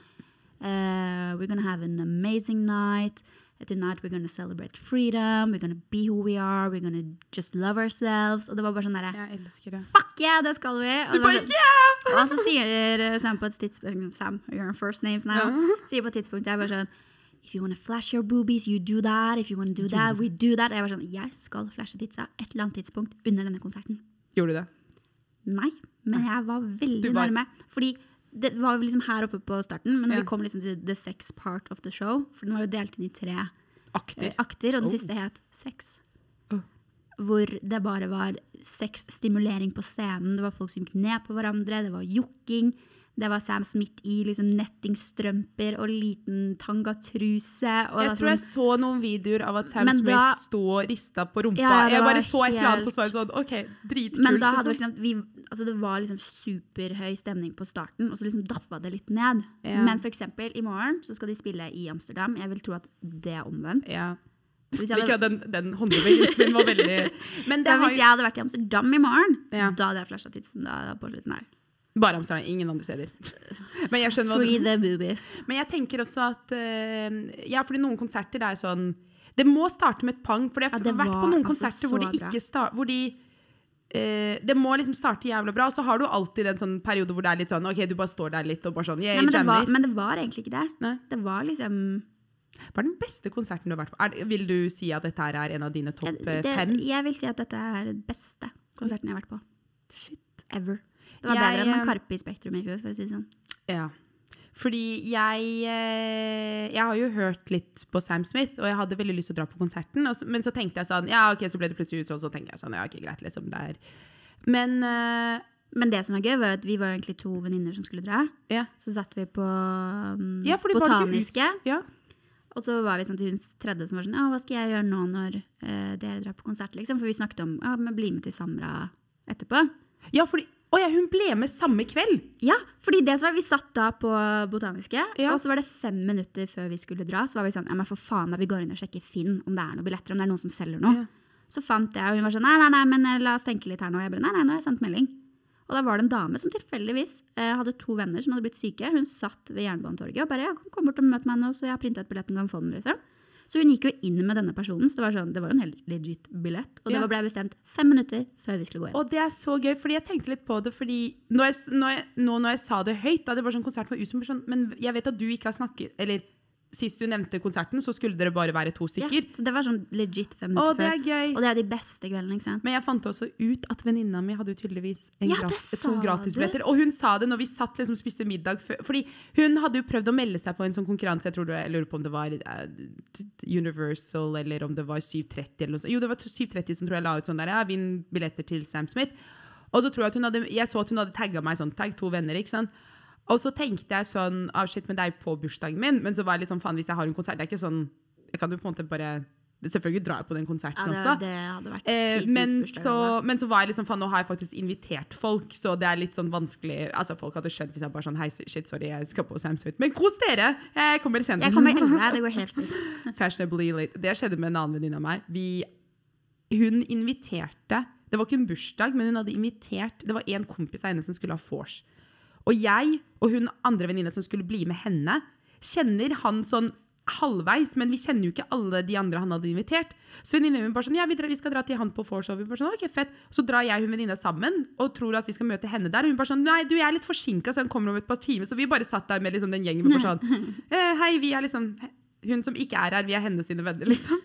[SPEAKER 1] uh, we're gonna have an amazing night. Tonight we're gonna celebrate freedom. We're gonna be who we are. We're gonna just love ourselves. Og det var bare sånn derre,
[SPEAKER 2] Jeg elsker det.
[SPEAKER 1] fuck yeah, det skal vi! Og, det
[SPEAKER 2] bare,
[SPEAKER 1] sånn-
[SPEAKER 2] yeah!
[SPEAKER 1] og så sier eh, Sam på et tidspunkt Sam, you're on first names now. Sier på et tidspunkt jeg bare sånn If you wanna flash your boobies, you do that. If you wanna do that, we do that. Jeg var sånn, jeg skal flashe titsa et eller annet tidspunkt under denne konserten.
[SPEAKER 2] Gjorde du det?
[SPEAKER 1] Nei, men jeg var veldig
[SPEAKER 2] var-
[SPEAKER 1] nærme. Fordi det var liksom her oppe på starten, men når
[SPEAKER 2] Ja.
[SPEAKER 1] vi kom liksom til the sex part of the show, for den var jo delt inn i tre eh,
[SPEAKER 2] Akter.
[SPEAKER 1] akter, og den
[SPEAKER 2] Oh.
[SPEAKER 1] siste het sex.
[SPEAKER 2] Oh.
[SPEAKER 1] Hvor det bare var sex, stimulering på scenen, det var folk som gikk ned på hverandre, det var jokking, det var Sam Smith i liksom nettingstrømper og liten tangatruse. Og
[SPEAKER 2] Jeg tror jeg
[SPEAKER 1] sånn-
[SPEAKER 2] så noen videoer av at Sam Smith
[SPEAKER 1] da-
[SPEAKER 2] sto og rista på rumpa.
[SPEAKER 1] Ja,
[SPEAKER 2] jeg bare så et eller annet og var sånn OK, dritkult.
[SPEAKER 1] Men da hadde
[SPEAKER 2] liksom.
[SPEAKER 1] liksom, vi, altså det var liksom superhøy stemning på starten, og så liksom daffa det litt ned.
[SPEAKER 2] Ja.
[SPEAKER 1] Men for eksempel i morgen så skal de spille i Amsterdam. Jeg vil tro at det er omvendt.
[SPEAKER 2] Ja.
[SPEAKER 1] Hvis jeg hadde,
[SPEAKER 2] den, den håndbevegelsen din var veldig [LAUGHS] Men det
[SPEAKER 1] så hvis jeg hadde vært i Amsterdam i morgen,
[SPEAKER 2] Ja.
[SPEAKER 1] da hadde jeg flasha tidsen da, på slutten her.
[SPEAKER 2] Bare Amsterdam, ingen andre steder. [LAUGHS] Men jeg skjønner
[SPEAKER 1] Free the boobies.
[SPEAKER 2] Men jeg tenker også at eh, Ja, fordi noen konserter er sånn Det må starte med et pang. For jeg har vært på noen
[SPEAKER 1] altså
[SPEAKER 2] konserter hvor,
[SPEAKER 1] de
[SPEAKER 2] ikke sta- hvor de Uh, Det må liksom starte jævla bra, og så har du alltid en sånn periode hvor det er litt sånn OK, du bare står der litt og bare sånn yeah,
[SPEAKER 1] Nei, men, det var, men det var egentlig ikke det.
[SPEAKER 2] Nei.
[SPEAKER 1] Det var liksom
[SPEAKER 2] Hva er den beste konserten du har vært på? Er, vil du si at dette her er en av dine topp eh, fem?
[SPEAKER 1] Jeg vil si at dette er den beste konserten jeg har vært på.
[SPEAKER 2] Shit.
[SPEAKER 1] ever. Det var
[SPEAKER 2] Jeg,
[SPEAKER 1] bedre enn
[SPEAKER 2] eh,
[SPEAKER 1] en Karpe i Spektrum i fjor, for å si det sånn.
[SPEAKER 2] Ja. Fordi jeg eh, Jeg har jo hørt litt på Sam Smith, og jeg hadde veldig lyst til å dra på konserten. Så, men så tenkte jeg sånn Ja, ok, så ble det plutselig utsolgt, så tenker jeg sånn Ja, ok, greit, liksom. Det er Men uh,
[SPEAKER 1] Men det som var gøy, var at vi var egentlig to venninner som skulle dra.
[SPEAKER 2] ja.
[SPEAKER 1] Så satt vi på um,
[SPEAKER 2] ja,
[SPEAKER 1] Botaniske.
[SPEAKER 2] Ja.
[SPEAKER 1] Og så var vi sånn til hun tredje som var sånn Ja, hva skal jeg gjøre nå når uh, dere drar på konsert, liksom? For vi snakket om ja, men bli med til Samra etterpå.
[SPEAKER 2] ja, fordi Å ja, hun ble med samme kveld!
[SPEAKER 1] Ja, fordi det som var, vi satt da på Botaniske,
[SPEAKER 2] Ja.
[SPEAKER 1] og så var det fem minutter før vi skulle dra, så var vi sånn Ja, men for faen, da vi går inn og sjekker Finn om det er noen billetter, om det er noen som selger noe.
[SPEAKER 2] Ja.
[SPEAKER 1] Så fant jeg, og hun var sånn Nei, nei, nei, men eh, la oss tenke litt her nå. Jeg bare Nei, nei, nå har jeg sendt melding. Og da var det en dame som tilfeldigvis eh, hadde to venner som hadde blitt syke. Hun satt ved Jernbanetorget og bare ja, kom bort og møt meg nå, så jeg har printa ut billetten, kan få den, liksom. Så hun gikk jo inn med denne personen, så det var, sånn, det var jo en helt legit billett. Og det ble bestemt fem minutter før vi skulle gå inn.
[SPEAKER 2] Og det er så gøy, fordi jeg tenkte litt på det fordi når jeg, når jeg, nå når jeg sa det høyt, da det var sånn konsert for Usum, sånn, men jeg vet at du ikke har snakket Eller sist du nevnte konserten, så skulle dere bare være to
[SPEAKER 1] Ja,
[SPEAKER 2] stykker.
[SPEAKER 1] så det var sånn legit fem minutter
[SPEAKER 2] Å,
[SPEAKER 1] det
[SPEAKER 2] er gøy.
[SPEAKER 1] Og det er de beste kveldene, ikke sant?
[SPEAKER 2] Men jeg fant også ut at venninna mi hadde jo tydeligvis en
[SPEAKER 1] Ja, det
[SPEAKER 2] to
[SPEAKER 1] sa
[SPEAKER 2] gratisbilletter. Og hun sa det når vi satt liksom spiste middag før. Fordi hun hadde jo prøvd å melde seg på en sånn konkurranse, jeg tror det, jeg lurer på om det var eh, Universal eller om det var 730 eller noe sånt. Jo, det var 730 som tror jeg la ut sånn der, ja, vinn billetter til Sam Smith. Og så tror jeg at hun hadde, jeg så at hun hadde tagga meg sånn, tagg to venner, ikke sant. Og så tenkte jeg sånn, ah shit, men det er jo på bursdagen min. Men så var jeg litt sånn, faen, hvis jeg har en konsert, det er ikke sånn, jeg kan jo på en måte bare, selvfølgelig drar jeg på den konserten
[SPEAKER 1] Ja, det,
[SPEAKER 2] også.
[SPEAKER 1] det
[SPEAKER 2] Eh, men, så, men så var jeg liksom, faen, nå har jeg faktisk invitert folk, så det er litt sånn vanskelig Altså, folk hadde skjønt hvis jeg bare sånn Hei, shit, sorry, jeg skal på Sam Smith. Men kos dere! Jeg kommer senere.
[SPEAKER 1] Jeg kommer enda, det går helt fint. [LAUGHS]
[SPEAKER 2] Fashionably late. Det skjedde med en annen venninne av meg. Vi, hun inviterte Det var ikke en bursdag, men hun hadde invitert Det var en kompis av henne som skulle ha vors. Og jeg og hun andre venninne som skulle bli med henne, kjenner han sånn halvveis, men vi kjenner jo ikke alle de andre han hadde invitert. Så venninna min bare sånn, ja, vi, drar, vi skal dra til han på vors, sånn, okay, fett. Så drar jeg hun venninna sammen, og tror at vi skal møte henne der, og hun bare sånn, nei, du, jeg er litt forsinket, så han kommer om et par timer, så vi bare satt der med liksom den gjengen, bare sånn, [LAUGHS] eh, hei, vi er liksom, hun som ikke er her, vi er hennes sine venner, liksom.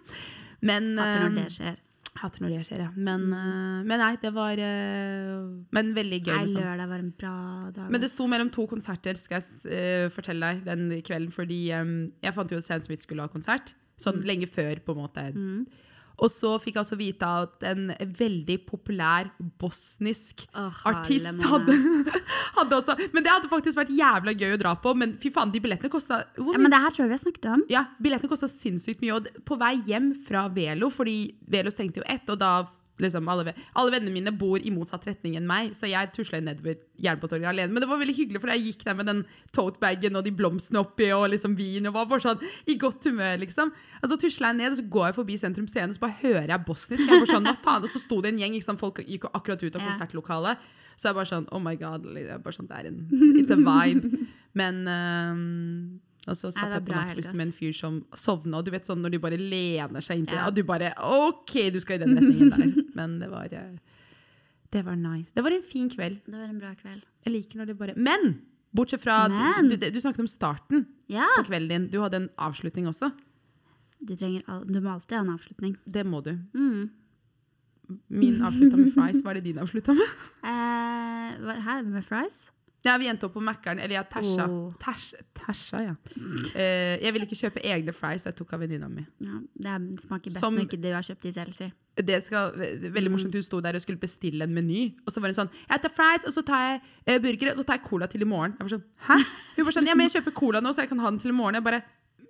[SPEAKER 2] Men...
[SPEAKER 1] Hater når
[SPEAKER 2] eh,
[SPEAKER 1] det skjer.
[SPEAKER 2] Hater når det skjer, ja. Men, eh, men nei, det var eh, Men veldig gøy.
[SPEAKER 1] Nei,
[SPEAKER 2] Liksom.
[SPEAKER 1] lørdag var en bra dag.
[SPEAKER 2] Men det sto mellom to konserter, skal jeg uh, fortelle deg, den kvelden. Fordi um, jeg fant jo at Sam Smith skulle ha konsert. Sånn lenge før, på en måte. Og så fikk jeg også vite at en veldig populær bosnisk
[SPEAKER 1] oh,
[SPEAKER 2] artist hadde, [LAUGHS] hadde også Men det hadde faktisk vært jævla gøy å dra på. Men fy faen, de billettene kosta
[SPEAKER 1] Ja, men det her tror jeg vi har snakket om.
[SPEAKER 2] ja, billettene kosta sinnssykt mye. Og på vei hjem fra Velo, fordi Velo stengte jo ett, og da liksom alle, alle vennene mine bor i motsatt retning enn meg, så jeg tusla nedover Jernbanetorget alene. Men det var veldig hyggelig, for jeg gikk der med den totebagen og de blomstene oppi og liksom vin og var bare sånn i godt humør, liksom. Så tusla jeg ned, og så går jeg forbi Sentrum Scene, så bare hører jeg bosnisk. Jeg sånn, hva faen? Og så sto det en gjeng, liksom, folk gikk akkurat ut av konsertlokalet. Så jeg bare sånn, oh my god, bare sånn, det er en, it's a vibe. Men ehm, og så satt
[SPEAKER 1] det
[SPEAKER 2] jeg på nattbussen med en fyr som sovna, og du vet sånn når de bare lener seg inntil
[SPEAKER 1] Ja.
[SPEAKER 2] og du bare OK, du skal i den retningen der. [LAUGHS] Men det var eh, Det var nice. Det var en fin kveld.
[SPEAKER 1] Det var en bra kveld.
[SPEAKER 2] Jeg liker når det bare Men! Bortsett fra
[SPEAKER 1] Men.
[SPEAKER 2] Du, du, du snakket om starten
[SPEAKER 1] Ja!
[SPEAKER 2] på kvelden din. Du hadde en avslutning også.
[SPEAKER 1] Du, trenger al du må alltid ha en avslutning.
[SPEAKER 2] Det må du.
[SPEAKER 1] Mm.
[SPEAKER 2] Min avslutta med fries. Hva er det din avslutta med? [LAUGHS]
[SPEAKER 1] Uh, her med fries?
[SPEAKER 2] Ja, Vi endte opp på Mækkern. Eller ja, tæsja.
[SPEAKER 1] Oh.
[SPEAKER 2] Tæsj, tæsja, ja. Uh, [CLEARS THROAT] jeg ville ikke kjøpe egne fries, jeg tok av venninna mi.
[SPEAKER 1] Ja, det er- smaker best
[SPEAKER 2] Som-
[SPEAKER 1] når ikke du har kjøpt de selv, si.
[SPEAKER 2] det skal, veldig morsomt, Hun sto der og skulle bestille en meny, og så var hun sånn Jeg tar fries, og så tar jeg eh, burgere, og så tar jeg cola til i morgen. Jeg var sånn, Hæ? Hun var sånn, ja, men jeg kjøper cola nå, så jeg kan ha den til i morgen. Jeg bare,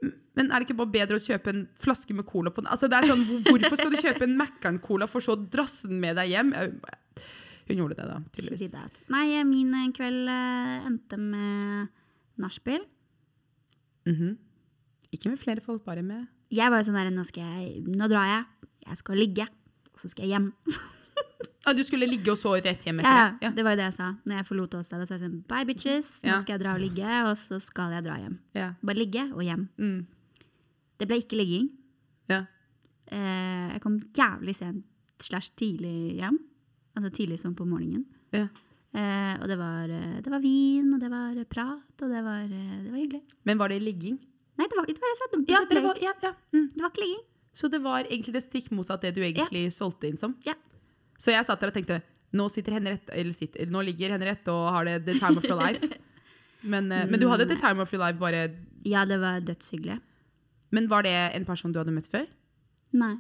[SPEAKER 2] "Mm, men er det ikke bare bedre å kjøpe en flaske med cola på den? Altså, det er sånn, Hvorfor skal du kjøpe en Mækkern-cola for så å drasse den med deg hjem? Jeg- Hun gjorde det, da, tydeligvis.
[SPEAKER 1] Nei, eh, min eh, kveld eh, endte med nachspiel.
[SPEAKER 2] Mhm. Ikke med flere folk, bare med
[SPEAKER 1] Jeg var jo sånn der, nå, skal jeg, nå drar jeg, jeg skal ligge, og så skal jeg hjem. [LAUGHS]
[SPEAKER 2] ah, Du skulle ligge og så rett hjem
[SPEAKER 1] Ja, ja,
[SPEAKER 2] det?
[SPEAKER 1] var jo det jeg sa. Når jeg forlot åstedet, så jeg sånn, bye bitches, nå skal jeg dra og ligge, og så skal jeg dra hjem.
[SPEAKER 2] Ja.
[SPEAKER 1] Bare ligge og hjem.
[SPEAKER 2] Mm.
[SPEAKER 1] Det ble ikke ligging.
[SPEAKER 2] ja.
[SPEAKER 1] Eh, jeg kom jævlig sent slash tidlig hjem. Altså tidlig som på morgenen.
[SPEAKER 2] ja.
[SPEAKER 1] Eh, og det var, eh, det var vin, og det var eh, prat, og det var, eh, det var hyggelig.
[SPEAKER 2] Men var det ligging?
[SPEAKER 1] Nei, det var, det var, det
[SPEAKER 2] Ja,
[SPEAKER 1] det
[SPEAKER 2] var, ja, ja. Mm.
[SPEAKER 1] det var ikke ligging.
[SPEAKER 2] Så det var egentlig det stikk motsatt det du egentlig solgte inn som?
[SPEAKER 1] Ja.
[SPEAKER 2] Så jeg satt der og tenkte Nå, Henriette, eller sitter, nå ligger Henriette og har det the time of your life. [LAUGHS] Men, men du hadde the time of your life bare
[SPEAKER 1] Ja, det var dødshyggelig.
[SPEAKER 2] Men var det en person du hadde møtt før?
[SPEAKER 1] Nei.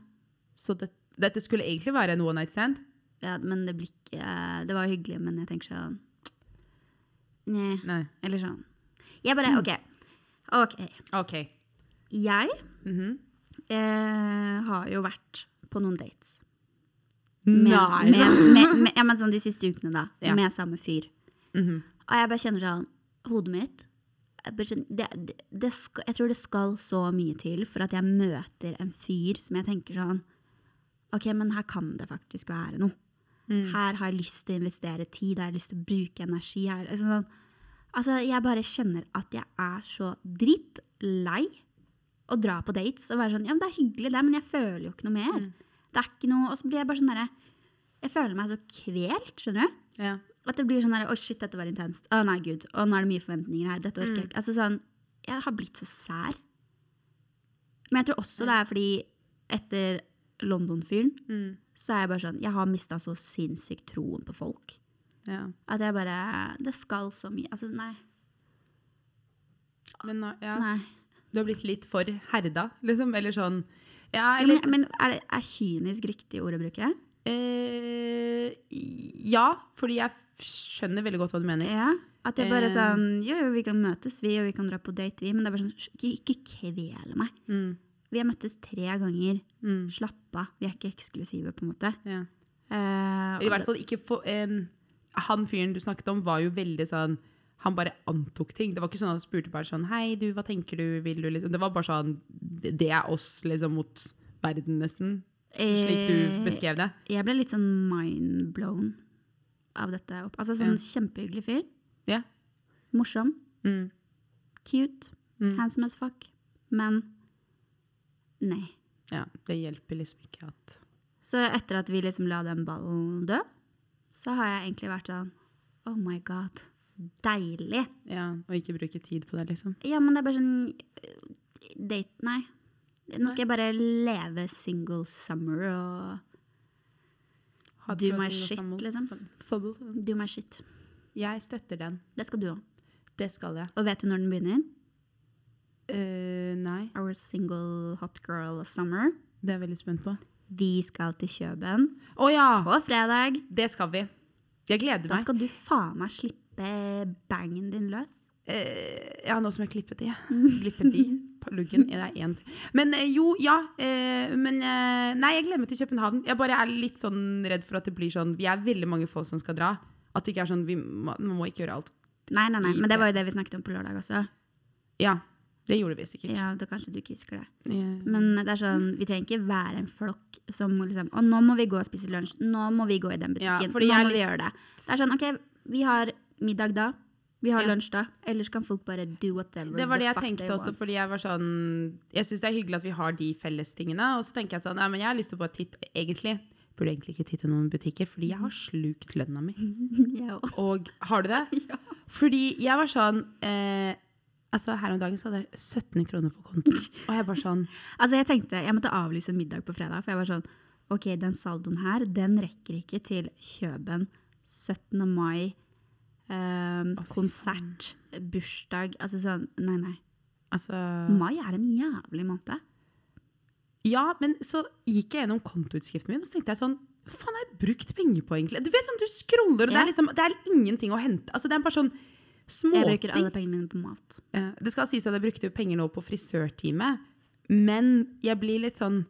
[SPEAKER 2] Så det, dette skulle egentlig være en one night stand?
[SPEAKER 1] Ja, men det blir ikke Det var hyggelig, men jeg tenker sånn Nei.
[SPEAKER 2] Nei.
[SPEAKER 1] Eller sånn. Jeg bare OK. OK.
[SPEAKER 2] okay.
[SPEAKER 1] Jeg
[SPEAKER 2] Mhm.
[SPEAKER 1] eh, har jo vært på noen dates.
[SPEAKER 2] Nei!
[SPEAKER 1] Med, med, med, ja, men sånn de siste ukene, da.
[SPEAKER 2] Ja.
[SPEAKER 1] Med samme fyr.
[SPEAKER 2] Mhm.
[SPEAKER 1] Og jeg bare kjenner sånn Hodet mitt jeg, det, det, det skal, jeg tror det skal så mye til for at jeg møter en fyr som jeg tenker sånn OK, men her kan det faktisk være noe.
[SPEAKER 2] Mm.
[SPEAKER 1] Her har jeg lyst til å investere tid, her har jeg lyst til å bruke energi. Her, liksom sånn. Altså, jeg bare kjenner at jeg er så drittlei å dra på dates og være sånn Ja, men det er hyggelig, det, men jeg føler jo ikke noe mer. Det er ikke noe Og så blir jeg bare sånn derre Jeg føler meg så kvelt, skjønner du?
[SPEAKER 2] Ja.
[SPEAKER 1] At det blir sånn derre Å, shit, dette var intenst. Å, nei, gud. Å, nå er det mye forventninger her. Dette
[SPEAKER 2] Mm.
[SPEAKER 1] orker jeg ikke. Altså sånn Jeg har blitt så sær. Men jeg tror også det er fordi etter London-fyren
[SPEAKER 2] Mm.
[SPEAKER 1] Så er jeg bare sånn Jeg har mista så sinnssykt troen på folk.
[SPEAKER 2] ja.
[SPEAKER 1] At jeg bare Det skal så mye. Altså, nei.
[SPEAKER 2] Men ja.
[SPEAKER 1] nei.
[SPEAKER 2] du har blitt litt for herda, liksom? Eller sånn Ja,
[SPEAKER 1] Ja,
[SPEAKER 2] eller
[SPEAKER 1] men, men er, det, er kynisk riktig ord å bruke?
[SPEAKER 2] eh, Ja, fordi jeg skjønner veldig godt hva du mener.
[SPEAKER 1] Ja. At det bare er
[SPEAKER 2] Eh.
[SPEAKER 1] sånn Jo, jo, vi kan møtes, vi, og vi kan dra på date, vi. Men det er bare sånn Ikke, ikke kvel meg.
[SPEAKER 2] Mm.
[SPEAKER 1] Vi har møttes tre ganger.
[SPEAKER 2] Mm.
[SPEAKER 1] Slapp av. Vi er ikke eksklusive, på en måte.
[SPEAKER 2] Ja.
[SPEAKER 1] Uh,
[SPEAKER 2] I hvert fall ikke for um, Han fyren du snakket om, var jo veldig sånn Han bare antok ting. Det var ikke sånn at han spurte bare sånn Hei, du, hva tenker du? Vil du liksom Det var bare sånn Det er oss, liksom, mot verden, nesten. Slik du
[SPEAKER 1] Eh,
[SPEAKER 2] beskrev det.
[SPEAKER 1] Jeg ble litt sånn mindblown av dette. Altså sånn kjempehyggelig fyr.
[SPEAKER 2] Ja.
[SPEAKER 1] Morsom.
[SPEAKER 2] Mm.
[SPEAKER 1] Cute.
[SPEAKER 2] Mm.
[SPEAKER 1] Handsome as fuck. Men nei.
[SPEAKER 2] ja. Det hjelper liksom ikke at
[SPEAKER 1] Så etter at vi liksom la den ballen dø, så har jeg egentlig vært sånn Oh my god. Deilig.
[SPEAKER 2] Ja, og ikke bruke tid på det, liksom.
[SPEAKER 1] Ja, men det er bare sånn eh, Date Nei. Nå skal jeg bare leve single summer og Do my shit,
[SPEAKER 2] sammen-
[SPEAKER 1] liksom. do my shit.
[SPEAKER 2] Jeg støtter den.
[SPEAKER 1] Det skal du òg.
[SPEAKER 2] Det skal jeg.
[SPEAKER 1] Og vet du når den begynner?
[SPEAKER 2] Eh, nei,
[SPEAKER 1] Our single hot girl summer.
[SPEAKER 2] det er jeg veldig spent på.
[SPEAKER 1] Vi skal til Kjøben
[SPEAKER 2] Å ja!
[SPEAKER 1] på fredag.
[SPEAKER 2] Det skal vi. Jeg gleder meg.
[SPEAKER 1] Da skal du faen meg slippe bangen din løs.
[SPEAKER 2] Eh, ja, nå som jeg klippet i. [LAUGHS] Klippet i på luggen. Det er én til. Men eh, jo, ja. eh, men eh, Nei, jeg gleder meg til København. Jeg bare er litt sånn redd for at det blir sånn Vi er veldig mange folk som skal dra. At det ikke er sånn Vi må, man må ikke gjøre alt.
[SPEAKER 1] Nei, nei, nei, men det var jo det vi snakket om på lørdag også.
[SPEAKER 2] Ja, det gjorde vi sikkert.
[SPEAKER 1] Ja, da Kanskje du ikke husker det.
[SPEAKER 2] Yeah.
[SPEAKER 1] Men det er sånn, vi trenger ikke være en flokk som liksom Å, nå må vi gå og spise lunsj. Nå må vi gå i den
[SPEAKER 2] Ja,
[SPEAKER 1] butikken.
[SPEAKER 2] fordi
[SPEAKER 1] nå må vi gjøre det. Det er sånn, OK, vi har middag da. Vi har
[SPEAKER 2] Ja.
[SPEAKER 1] lunsj da. Ellers kan folk bare do whatever
[SPEAKER 2] Det var det jeg tenkte også,
[SPEAKER 1] want.
[SPEAKER 2] fordi jeg var sånn Jeg syns det er hyggelig at vi har de fellestingene. Og så tenker jeg sånn Ja, men jeg har lyst til å bare titte Egentlig burde jeg egentlig ikke titte noen butikker, fordi jeg har slukt lønna mi. [LAUGHS]
[SPEAKER 1] ja.
[SPEAKER 2] Og har du det? [LAUGHS] ja. Fordi jeg var sånn eh, Altså Her om dagen så hadde jeg 17 kroner på kontoen. Og jeg bare sånn [LAUGHS]
[SPEAKER 1] Altså, jeg tenkte jeg måtte avlyse en middag på fredag, for jeg var sånn OK, den saldoen her, den rekker ikke til Kjøben, 17. mai, eh, konsert, bursdag Altså sånn Nei, nei.
[SPEAKER 2] Altså
[SPEAKER 1] Mai er en jævlig måned.
[SPEAKER 2] Ja, men så gikk jeg gjennom kontoutskriften min, og så tenkte jeg sånn Hva faen har jeg brukt penger på, egentlig? Du vet sånn, du scroller, og det, er liksom, det er ingenting å hente. Altså, det er bare sånn
[SPEAKER 1] Jeg bruker alle pengene mine på mat.
[SPEAKER 2] Eh, Det skal sies at jeg brukte penger nå på frisørtime, men jeg blir litt sånn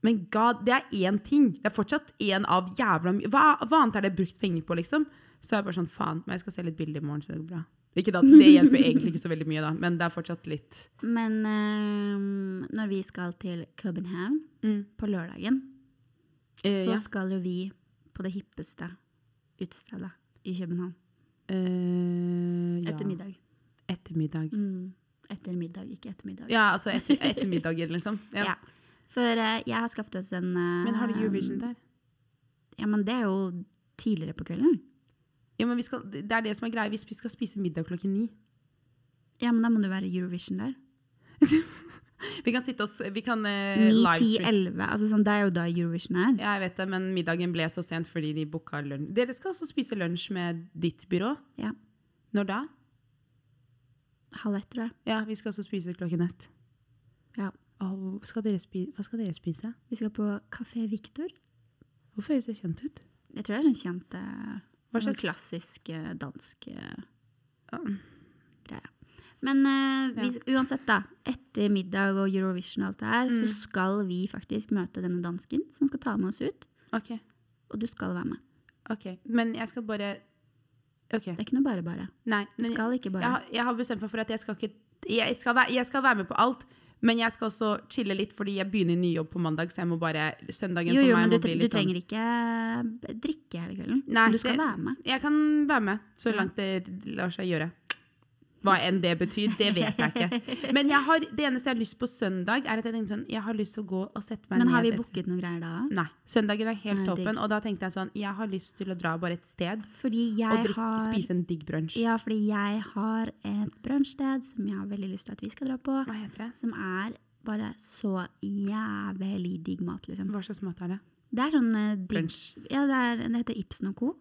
[SPEAKER 2] Men god, det er én ting. Det er fortsatt én av jævla mye. Hva, hva annet er det brukt penger på, liksom? Så jeg er bare sånn, faen, men jeg skal se litt bilder i morgen, så det går bra. Ikke da, Det hjelper egentlig ikke så veldig mye, da, men det er fortsatt litt
[SPEAKER 1] Men ehm, når vi skal til København på lørdagen,
[SPEAKER 2] Eh,
[SPEAKER 1] så
[SPEAKER 2] ja.
[SPEAKER 1] skal jo vi på det hippeste utestedet i København.
[SPEAKER 2] Eh, ja.
[SPEAKER 1] Etter middag.
[SPEAKER 2] Ettermiddag.
[SPEAKER 1] Mm. Etter middag, ikke ettermiddag.
[SPEAKER 2] Ja, altså etter, ettermiddager, liksom. [LAUGHS] Ja.
[SPEAKER 1] Ja. For uh, jeg har skaffet oss en uh,
[SPEAKER 2] Men har du Eurovision der?
[SPEAKER 1] Ja, men det er jo tidligere på kvelden.
[SPEAKER 2] Ja, men vi skal, det er det som er greia. Hvis vi skal spise middag klokken ni
[SPEAKER 1] Ja, men da må det være Eurovision der. [LAUGHS]
[SPEAKER 2] Vi kan sitte oss Vi kan eh,
[SPEAKER 1] 9, 10, 11. Altså sånn, det er jo da Eurovision er.
[SPEAKER 2] Ja, jeg vet det, men middagen ble så sent fordi de booka lunsj. Dere skal også spise lunsj med ditt byrå.
[SPEAKER 1] Ja.
[SPEAKER 2] Når da?
[SPEAKER 1] Halv ett, tror jeg.
[SPEAKER 2] Ja, vi skal også spise klokken ett.
[SPEAKER 1] Ja.
[SPEAKER 2] Åh, skal hva skal dere spise?
[SPEAKER 1] Vi skal på Kafé Victor.
[SPEAKER 2] Hvorfor høres det kjent ut?
[SPEAKER 1] Jeg tror det er en kjent eh,
[SPEAKER 2] Hva slags-
[SPEAKER 1] klassisk eh, dansk uh,
[SPEAKER 2] Ja.
[SPEAKER 1] greie. Men uh, vi, uansett, da. Etter middag og Eurovision og alt det her,
[SPEAKER 2] Mm.
[SPEAKER 1] så skal vi faktisk møte denne dansken som skal ta med oss ut.
[SPEAKER 2] Okay.
[SPEAKER 1] Og du skal være med.
[SPEAKER 2] ok. Men jeg skal bare okay.
[SPEAKER 1] Det er ikke noe bare bare. Du skal ikke bare.
[SPEAKER 2] jeg, har- jeg har bestemt meg for at jeg skal ikke jeg skal, være, jeg skal være med på alt. Men jeg skal også chille litt, fordi jeg begynner ny jobb på mandag. Så jeg må bare, søndagen
[SPEAKER 1] Jo,
[SPEAKER 2] for meg må bli
[SPEAKER 1] du
[SPEAKER 2] litt sånn
[SPEAKER 1] trenger ikke eh, drikke hele kvelden.
[SPEAKER 2] Nei,
[SPEAKER 1] du skal
[SPEAKER 2] det-
[SPEAKER 1] være med.
[SPEAKER 2] Jeg kan være med, så langt det lar seg gjøre. Hva enn det betyr, det vet jeg ikke. Men jeg har, det eneste jeg har lyst på søndag, er at jeg tenkte sånn, jeg har lyst til å gå og sette meg
[SPEAKER 1] Men
[SPEAKER 2] ned.
[SPEAKER 1] har vi
[SPEAKER 2] et-
[SPEAKER 1] booket noen greier da?
[SPEAKER 2] Nei. Søndagen er helt
[SPEAKER 1] toppen.
[SPEAKER 2] og da tenkte jeg sånn, jeg har lyst til å dra bare et sted og drikke,
[SPEAKER 1] har
[SPEAKER 2] spise en digg brunsj.
[SPEAKER 1] Ja, fordi jeg har et brunsjsted som jeg har veldig lyst til at vi skal dra på.
[SPEAKER 2] Hva heter det?
[SPEAKER 1] Som er bare så jævlig digg mat, liksom.
[SPEAKER 2] Hva slags mat er det?
[SPEAKER 1] Det er sånn uh, digg
[SPEAKER 2] Brunch.
[SPEAKER 1] Ja, det, er, det heter Ibsen og co.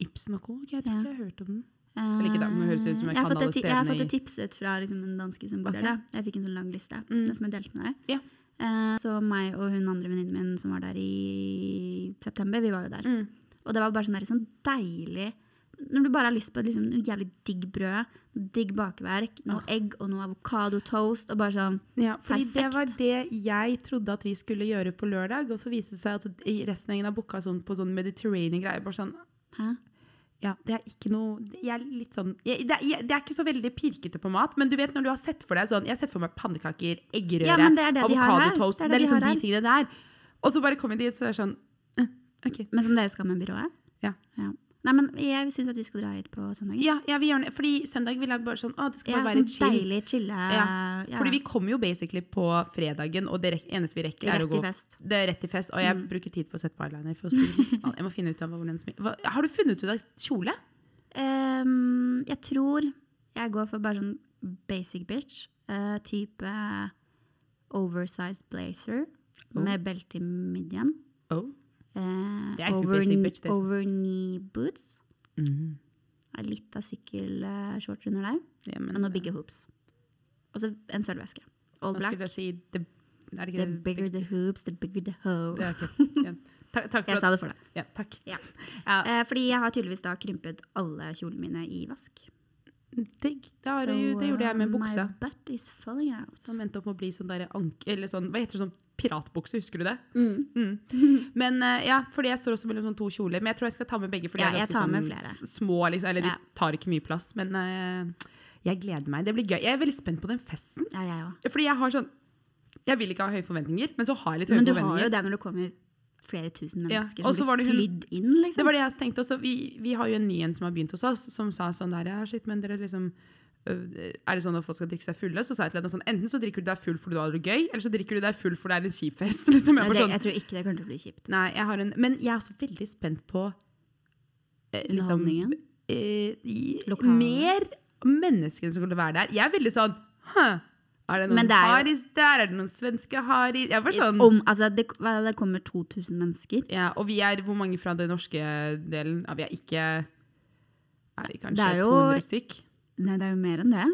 [SPEAKER 2] Ibsen og co? Okay, Jeg tror
[SPEAKER 1] Ja.
[SPEAKER 2] ikke jeg har hørt om den. Eller ikke da, men det høres ut som jeg
[SPEAKER 1] har
[SPEAKER 2] kan alle
[SPEAKER 1] stedene Jeg har fått det tipset fra liksom, en danske som bor
[SPEAKER 2] okay.
[SPEAKER 1] der. Jeg fikk en sånn lang liste,
[SPEAKER 2] Mm.
[SPEAKER 1] som jeg delte med deg.
[SPEAKER 2] Ja.
[SPEAKER 1] Uh, så meg og hun andre venninnen min som var der i september, vi var jo der.
[SPEAKER 2] Mm.
[SPEAKER 1] Og det var bare sånn, der, sånn deilig Når du bare har lyst på liksom, noe jævlig digg brød, digg bakverk, noe egg og noe avokadotoast og bare sånn
[SPEAKER 2] Ja, fordi det var det jeg trodde at vi skulle gjøre på lørdag, og så viste det seg at resten av gjengen har booka sånn på sånn Mediterranean greier. Bare sånn,
[SPEAKER 1] Hæ?
[SPEAKER 2] Ja, det er ikke noe Jeg er litt sånn jeg, det, er, jeg, det er ikke så veldig pirkete på mat, men du vet når du har sett for deg sånn Jeg har sett for meg pannekaker, eggerøre,
[SPEAKER 1] Ja, det er det de
[SPEAKER 2] avokadotoast.
[SPEAKER 1] Det er
[SPEAKER 2] Det er
[SPEAKER 1] det de
[SPEAKER 2] liksom de tingene der. Og så bare kommer de dit, så er det sånn eh, OK.
[SPEAKER 1] Men som dere skal med byrået?
[SPEAKER 2] Ja.
[SPEAKER 1] Nei, men jeg syns at vi skal dra hit på søndag.
[SPEAKER 2] Ja, ja, vi gjør det. Fordi søndag vil jeg bare sånn Å, det skal
[SPEAKER 1] Ja,
[SPEAKER 2] bare være
[SPEAKER 1] sånn
[SPEAKER 2] chill.
[SPEAKER 1] deilig chille.
[SPEAKER 2] Ja,
[SPEAKER 1] ja.
[SPEAKER 2] Fordi vi kommer jo basically på fredagen, og det eneste vi rekker, er å gå
[SPEAKER 1] fest.
[SPEAKER 2] Det er rett til fest, og jeg
[SPEAKER 1] Mm.
[SPEAKER 2] bruker tid på å sette på eyeliner. For å si sånn. [LAUGHS] Jeg må finne ut av hvor den smi- Hva, Har du funnet ut av kjole?
[SPEAKER 1] Um, jeg tror jeg går for bare sånn basic bitch. Uh, type oversized blazer
[SPEAKER 2] Oh.
[SPEAKER 1] med belte i midjen.
[SPEAKER 2] Oh. Ikke
[SPEAKER 1] over,
[SPEAKER 2] bitch,
[SPEAKER 1] over knee boots.
[SPEAKER 2] Mm.
[SPEAKER 1] Er Litt av sykkelshorts under der.
[SPEAKER 2] Ja, men,
[SPEAKER 1] Og noen bigge hoops. Og så en sølvveske. All black.
[SPEAKER 2] si
[SPEAKER 1] the,
[SPEAKER 2] The
[SPEAKER 1] bigger the hoops, the bigger the hoe.
[SPEAKER 2] er. [LAUGHS] Ja. Takk,
[SPEAKER 1] Jeg
[SPEAKER 2] at
[SPEAKER 1] sa det for deg.
[SPEAKER 2] ja, takk.
[SPEAKER 1] Ja. [LAUGHS] Uh, fordi jeg har tydeligvis da krympet alle kjolene mine i vask.
[SPEAKER 2] digg. Det, har det gjorde jeg med
[SPEAKER 1] uh,
[SPEAKER 2] buksa. Som endte opp med å bli sånn der anke... Eller sånn, hva heter det sånn piratbukse, husker du det?
[SPEAKER 1] Mm.
[SPEAKER 2] Mm. [LAUGHS] Men uh, ja, fordi jeg står også mellom sånn to kjoler. Men jeg tror jeg skal ta med begge, for de er ganske sånn små. Liksom, eller de tar ikke mye plass. Men uh, jeg gleder meg. Det blir gøy. Jeg er veldig spent på den festen.
[SPEAKER 1] Ja, jeg også.
[SPEAKER 2] Fordi jeg har sånn Jeg vil ikke ha høye forventninger, men så har jeg litt høye forventninger.
[SPEAKER 1] Men du har jo det når det kommer flere tusen
[SPEAKER 2] Ja,
[SPEAKER 1] mennesker
[SPEAKER 2] så
[SPEAKER 1] som blir flydd inn, liksom.
[SPEAKER 2] Det var det jeg tenkte også. Vi, vi har jo en ny en som har begynt hos oss, som sa sånn der Ja, shit, men dere liksom Er det sånn at folk skal drikke seg fulle? Så sa jeg til henne sånn Enten så drikker du deg full fordi du har det gøy, eller så drikker du deg full fordi det er en kjip fest. [LAUGHS] Liksom. Jeg, sånn,
[SPEAKER 1] jeg tror ikke det kommer til å bli kjipt.
[SPEAKER 2] nei, jeg har en Men jeg er også veldig spent på eh, liksom, eh. Mer menneskene som kommer til å være der. Jeg er veldig sånn? Er det noen
[SPEAKER 1] det er
[SPEAKER 2] haris der? Er det noen svenske haris? Jeg var sånn
[SPEAKER 1] Om, altså, det, det kommer 2000 mennesker.
[SPEAKER 2] Ja, og vi er hvor mange fra den norske delen? Ja, vi er ikke Er vi kanskje
[SPEAKER 1] Det er jo-
[SPEAKER 2] 200 stykk?
[SPEAKER 1] Nei, det er jo mer enn det.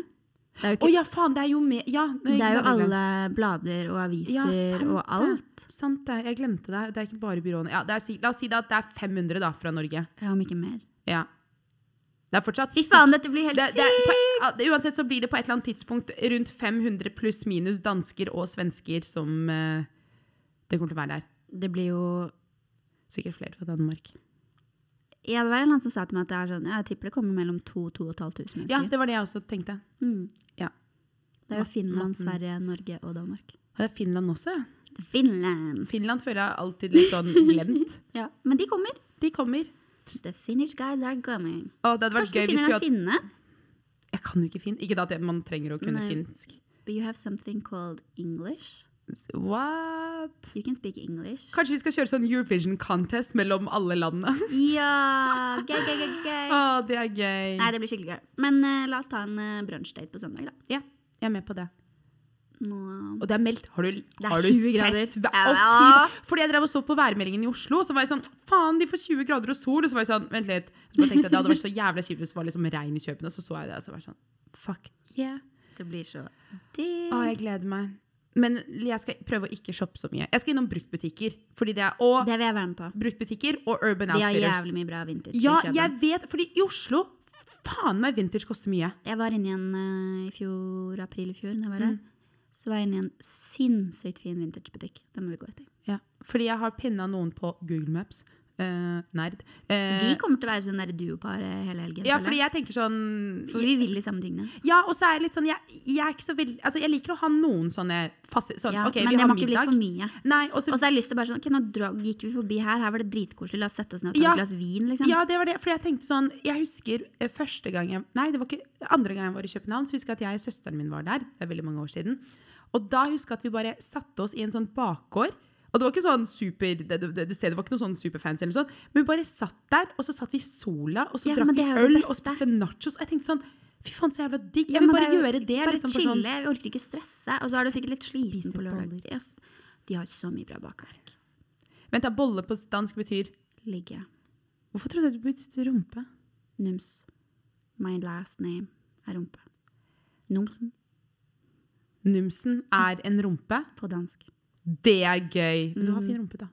[SPEAKER 1] Det er jo, ikke,
[SPEAKER 2] ja, faen, det er jo med Ja,
[SPEAKER 1] det er jo alle blader og aviser
[SPEAKER 2] Ja, sant
[SPEAKER 1] og
[SPEAKER 2] det.
[SPEAKER 1] alt.
[SPEAKER 2] Sant det. Jeg glemte det. Det er ikke bare byråene. Ja, det er, la oss si det at det er 500 da, fra Norge.
[SPEAKER 1] Ja, om ikke mer.
[SPEAKER 2] Ja. Det er fortsatt
[SPEAKER 1] Fy faen, dette blir helt
[SPEAKER 2] det, det
[SPEAKER 1] sykt!
[SPEAKER 2] det- Uansett så blir det på et eller annet tidspunkt rundt 500 pluss minus dansker og svensker som uh, det kommer til å være der.
[SPEAKER 1] Det blir jo
[SPEAKER 2] Sikkert flere fra Danmark.
[SPEAKER 1] Ja, det var en som sa til meg at det er sånn, ja, jeg tipper det kommer mellom 2000-2500
[SPEAKER 2] Ja, det var det jeg også tenkte.
[SPEAKER 1] Mm.
[SPEAKER 2] Ja.
[SPEAKER 1] Det er jo Finland. Sverige, Norge og Danmark.
[SPEAKER 2] Og det er Finland også. ja.
[SPEAKER 1] Finland!
[SPEAKER 2] Finland føler jeg alltid litt sånn glemt. [LAUGHS]
[SPEAKER 1] Ja, men de kommer.
[SPEAKER 2] De kommer.
[SPEAKER 1] The Finnish guys are coming.
[SPEAKER 2] Å, det hadde vært
[SPEAKER 1] Kanskje
[SPEAKER 2] gøy
[SPEAKER 1] du finner en
[SPEAKER 2] hadde
[SPEAKER 1] finne?
[SPEAKER 2] Jeg kan jo ikke finne. Ikke at man trenger å kunne
[SPEAKER 1] Nei.
[SPEAKER 2] finsk.
[SPEAKER 1] But you have something called English.
[SPEAKER 2] What?
[SPEAKER 1] You can speak English.
[SPEAKER 2] Kanskje vi skal kjøre sånn Eurovision contest mellom alle landene? [LAUGHS]
[SPEAKER 1] Ja! Gøy, gøy, gøy, gøy.
[SPEAKER 2] Å, det er gøy.
[SPEAKER 1] Nei, det blir skikkelig gøy. Men uh, la oss ta en uh, brunsjdate på søndag, da.
[SPEAKER 2] Ja, jeg er med på det.
[SPEAKER 1] Nå
[SPEAKER 2] Og det er meldt. Har du, har du
[SPEAKER 1] grader.
[SPEAKER 2] sett? Faen. Fordi jeg drev og så på værmeldingen i Oslo, så var jeg sånn Faen, de får 20 grader og sol. Og så var jeg sånn Vent litt. Så tenkte jeg Det hadde vært så jævlig kjipt hvis det var liksom regn i kjøpene. Og så så jeg det, og så var jeg sånn Fuck yeah.
[SPEAKER 1] Det blir så digg.
[SPEAKER 2] Å, jeg gleder meg. Men jeg skal prøve å ikke shoppe så mye. Jeg skal innom bruktbutikker. Fordi det er, og
[SPEAKER 1] Det vil jeg være med på.
[SPEAKER 2] bruktbutikker og Urban
[SPEAKER 1] De har
[SPEAKER 2] Outfitters.
[SPEAKER 1] jævlig mye bra vintage.
[SPEAKER 2] Ja, jeg vet. Fordi i Oslo Faen meg vintage koster mye.
[SPEAKER 1] Jeg var inne i en eh, i fjor, april i fjor, var
[SPEAKER 2] Mm.
[SPEAKER 1] Så var jeg inne i en sinnssykt fin vintagebutikk. Den må vi gå etter.
[SPEAKER 2] Ja. Fordi jeg har pinna noen på Google Maps. Eh, nerd. Uh,
[SPEAKER 1] Vi kommer til å være sånn der duopar eh, hele helgen.
[SPEAKER 2] ja, fordi
[SPEAKER 1] jeg.
[SPEAKER 2] tenker sånn
[SPEAKER 1] For vi vil de samme tingene.
[SPEAKER 2] Ja, og så er jeg litt sånn Jeg, jeg er ikke så veldig Altså, jeg liker å ha noen sånne faste sånn,
[SPEAKER 1] Ja,
[SPEAKER 2] OK,
[SPEAKER 1] men det må ikke bli for mye.
[SPEAKER 2] Og så
[SPEAKER 1] har jeg lyst til bare sånn, ok, nå drog, gikk vi forbi her, her var det dritkoselig, la oss sette oss ned og ta
[SPEAKER 2] Ja.
[SPEAKER 1] et glass vin, liksom.
[SPEAKER 2] Ja, det var det. For jeg tenkte sånn Jeg husker eh, første gang jeg Nei, det var ikke andre gang jeg var i København, så husker jeg at jeg og søsteren min var der. Det er veldig mange år siden. Og da husker jeg at vi bare satte oss i en sånn bakgård. Og det var ikke sånn super Det, det, det stedet var ikke noe sånn superfancy, eller sånn, men vi bare satt der, og så satt vi i sola, og så
[SPEAKER 1] Ja,
[SPEAKER 2] drakk vi øl og spiste nachos. Og jeg tenkte sånn Fy faen, så jævla digg.
[SPEAKER 1] Ja,
[SPEAKER 2] Jeg vil bare
[SPEAKER 1] det jo-
[SPEAKER 2] gjøre det.
[SPEAKER 1] Bare
[SPEAKER 2] liksom,
[SPEAKER 1] chille,
[SPEAKER 2] sånn,
[SPEAKER 1] vi orker ikke stresse. Og så er du sikkert litt sliten på lørdag. Yes. De har så mye bra bakverk.
[SPEAKER 2] Vent, da, bolle på dansk betyr
[SPEAKER 1] Ligge.
[SPEAKER 2] Hvorfor trodde jeg det betydde rumpe?
[SPEAKER 1] Nums. My last name er rumpe. Numsen
[SPEAKER 2] Numsen er en rumpe.
[SPEAKER 1] på dansk.
[SPEAKER 2] Det er gøy. Men du
[SPEAKER 1] Mm.
[SPEAKER 2] har fin rumpe, da.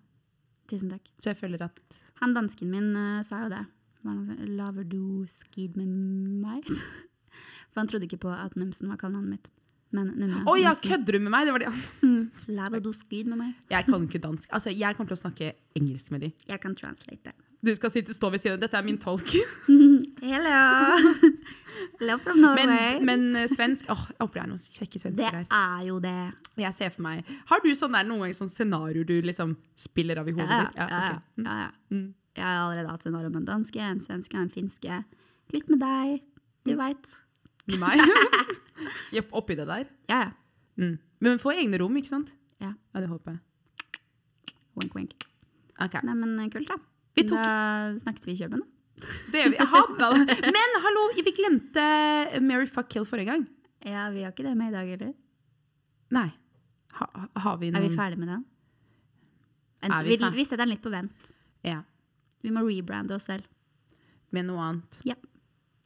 [SPEAKER 1] Tusen takk.
[SPEAKER 2] Så jeg føler at
[SPEAKER 1] Han dansken min uh, sa jo det. Sånn, Laver du skid med meg? [LAUGHS] For han trodde ikke på at Numsen var kallenavnet mitt. Men nummer.
[SPEAKER 2] Å ja, kødder du med meg? Det var det. [LAUGHS]
[SPEAKER 1] Mm. Laver du skid med meg?
[SPEAKER 2] Jeg kan ikke dansk. Altså, jeg kommer til å snakke engelsk med de.
[SPEAKER 1] Jeg kan translate det.
[SPEAKER 2] Du skal sitte, stå ved siden av. Dette er min tolk. [LAUGHS]
[SPEAKER 1] Hello! [LAUGHS] Hello from Norway.
[SPEAKER 2] Men, men eh, svensk Åh, Jeg håper det er noen kjekke svensker her.
[SPEAKER 1] Det er jo det.
[SPEAKER 2] Jeg ser for meg Har du sånn der, noen ganger sånn scenario du liksom spiller av i hodet
[SPEAKER 1] Ja,
[SPEAKER 2] ditt?
[SPEAKER 1] ja, ja,
[SPEAKER 2] ok. Mm.
[SPEAKER 1] ja, ja.
[SPEAKER 2] Mm.
[SPEAKER 1] Jeg har allerede hatt scenario med en danske, en svenske, en finske. Litt med deg. Du veit.
[SPEAKER 2] Med meg? [LAUGHS] Oppi det der?
[SPEAKER 1] Ja, ja.
[SPEAKER 2] Mm. Men få egne rom, ikke sant?
[SPEAKER 1] Ja.
[SPEAKER 2] Ja, det håper jeg.
[SPEAKER 1] Wink, wink.
[SPEAKER 2] Ok.
[SPEAKER 1] Nei, men eh, kult, da.
[SPEAKER 2] Vi tok-
[SPEAKER 1] Da snakket vi i Kjøben, da.
[SPEAKER 2] Det vi. hadde. [LAUGHS] men hallo, vi glemte Mary Fuck Kill forrige gang.
[SPEAKER 1] Ja, vi har ikke det med i dag heller.
[SPEAKER 2] Nei. Ha, ha- har vi
[SPEAKER 1] Er vi ferdig med den? En,
[SPEAKER 2] vi
[SPEAKER 1] vi, vi setter den litt på vent.
[SPEAKER 2] Ja.
[SPEAKER 1] Vi må rebrande oss selv.
[SPEAKER 2] Med noe annet?
[SPEAKER 1] Ja.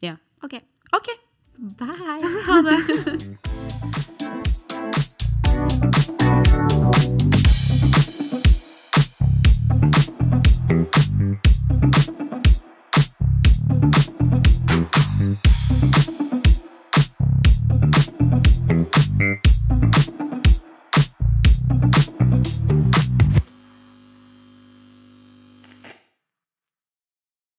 [SPEAKER 2] Ja.
[SPEAKER 1] OK.
[SPEAKER 2] OK.
[SPEAKER 1] Bye. [LAUGHS]
[SPEAKER 2] Ha [LAUGHS] det.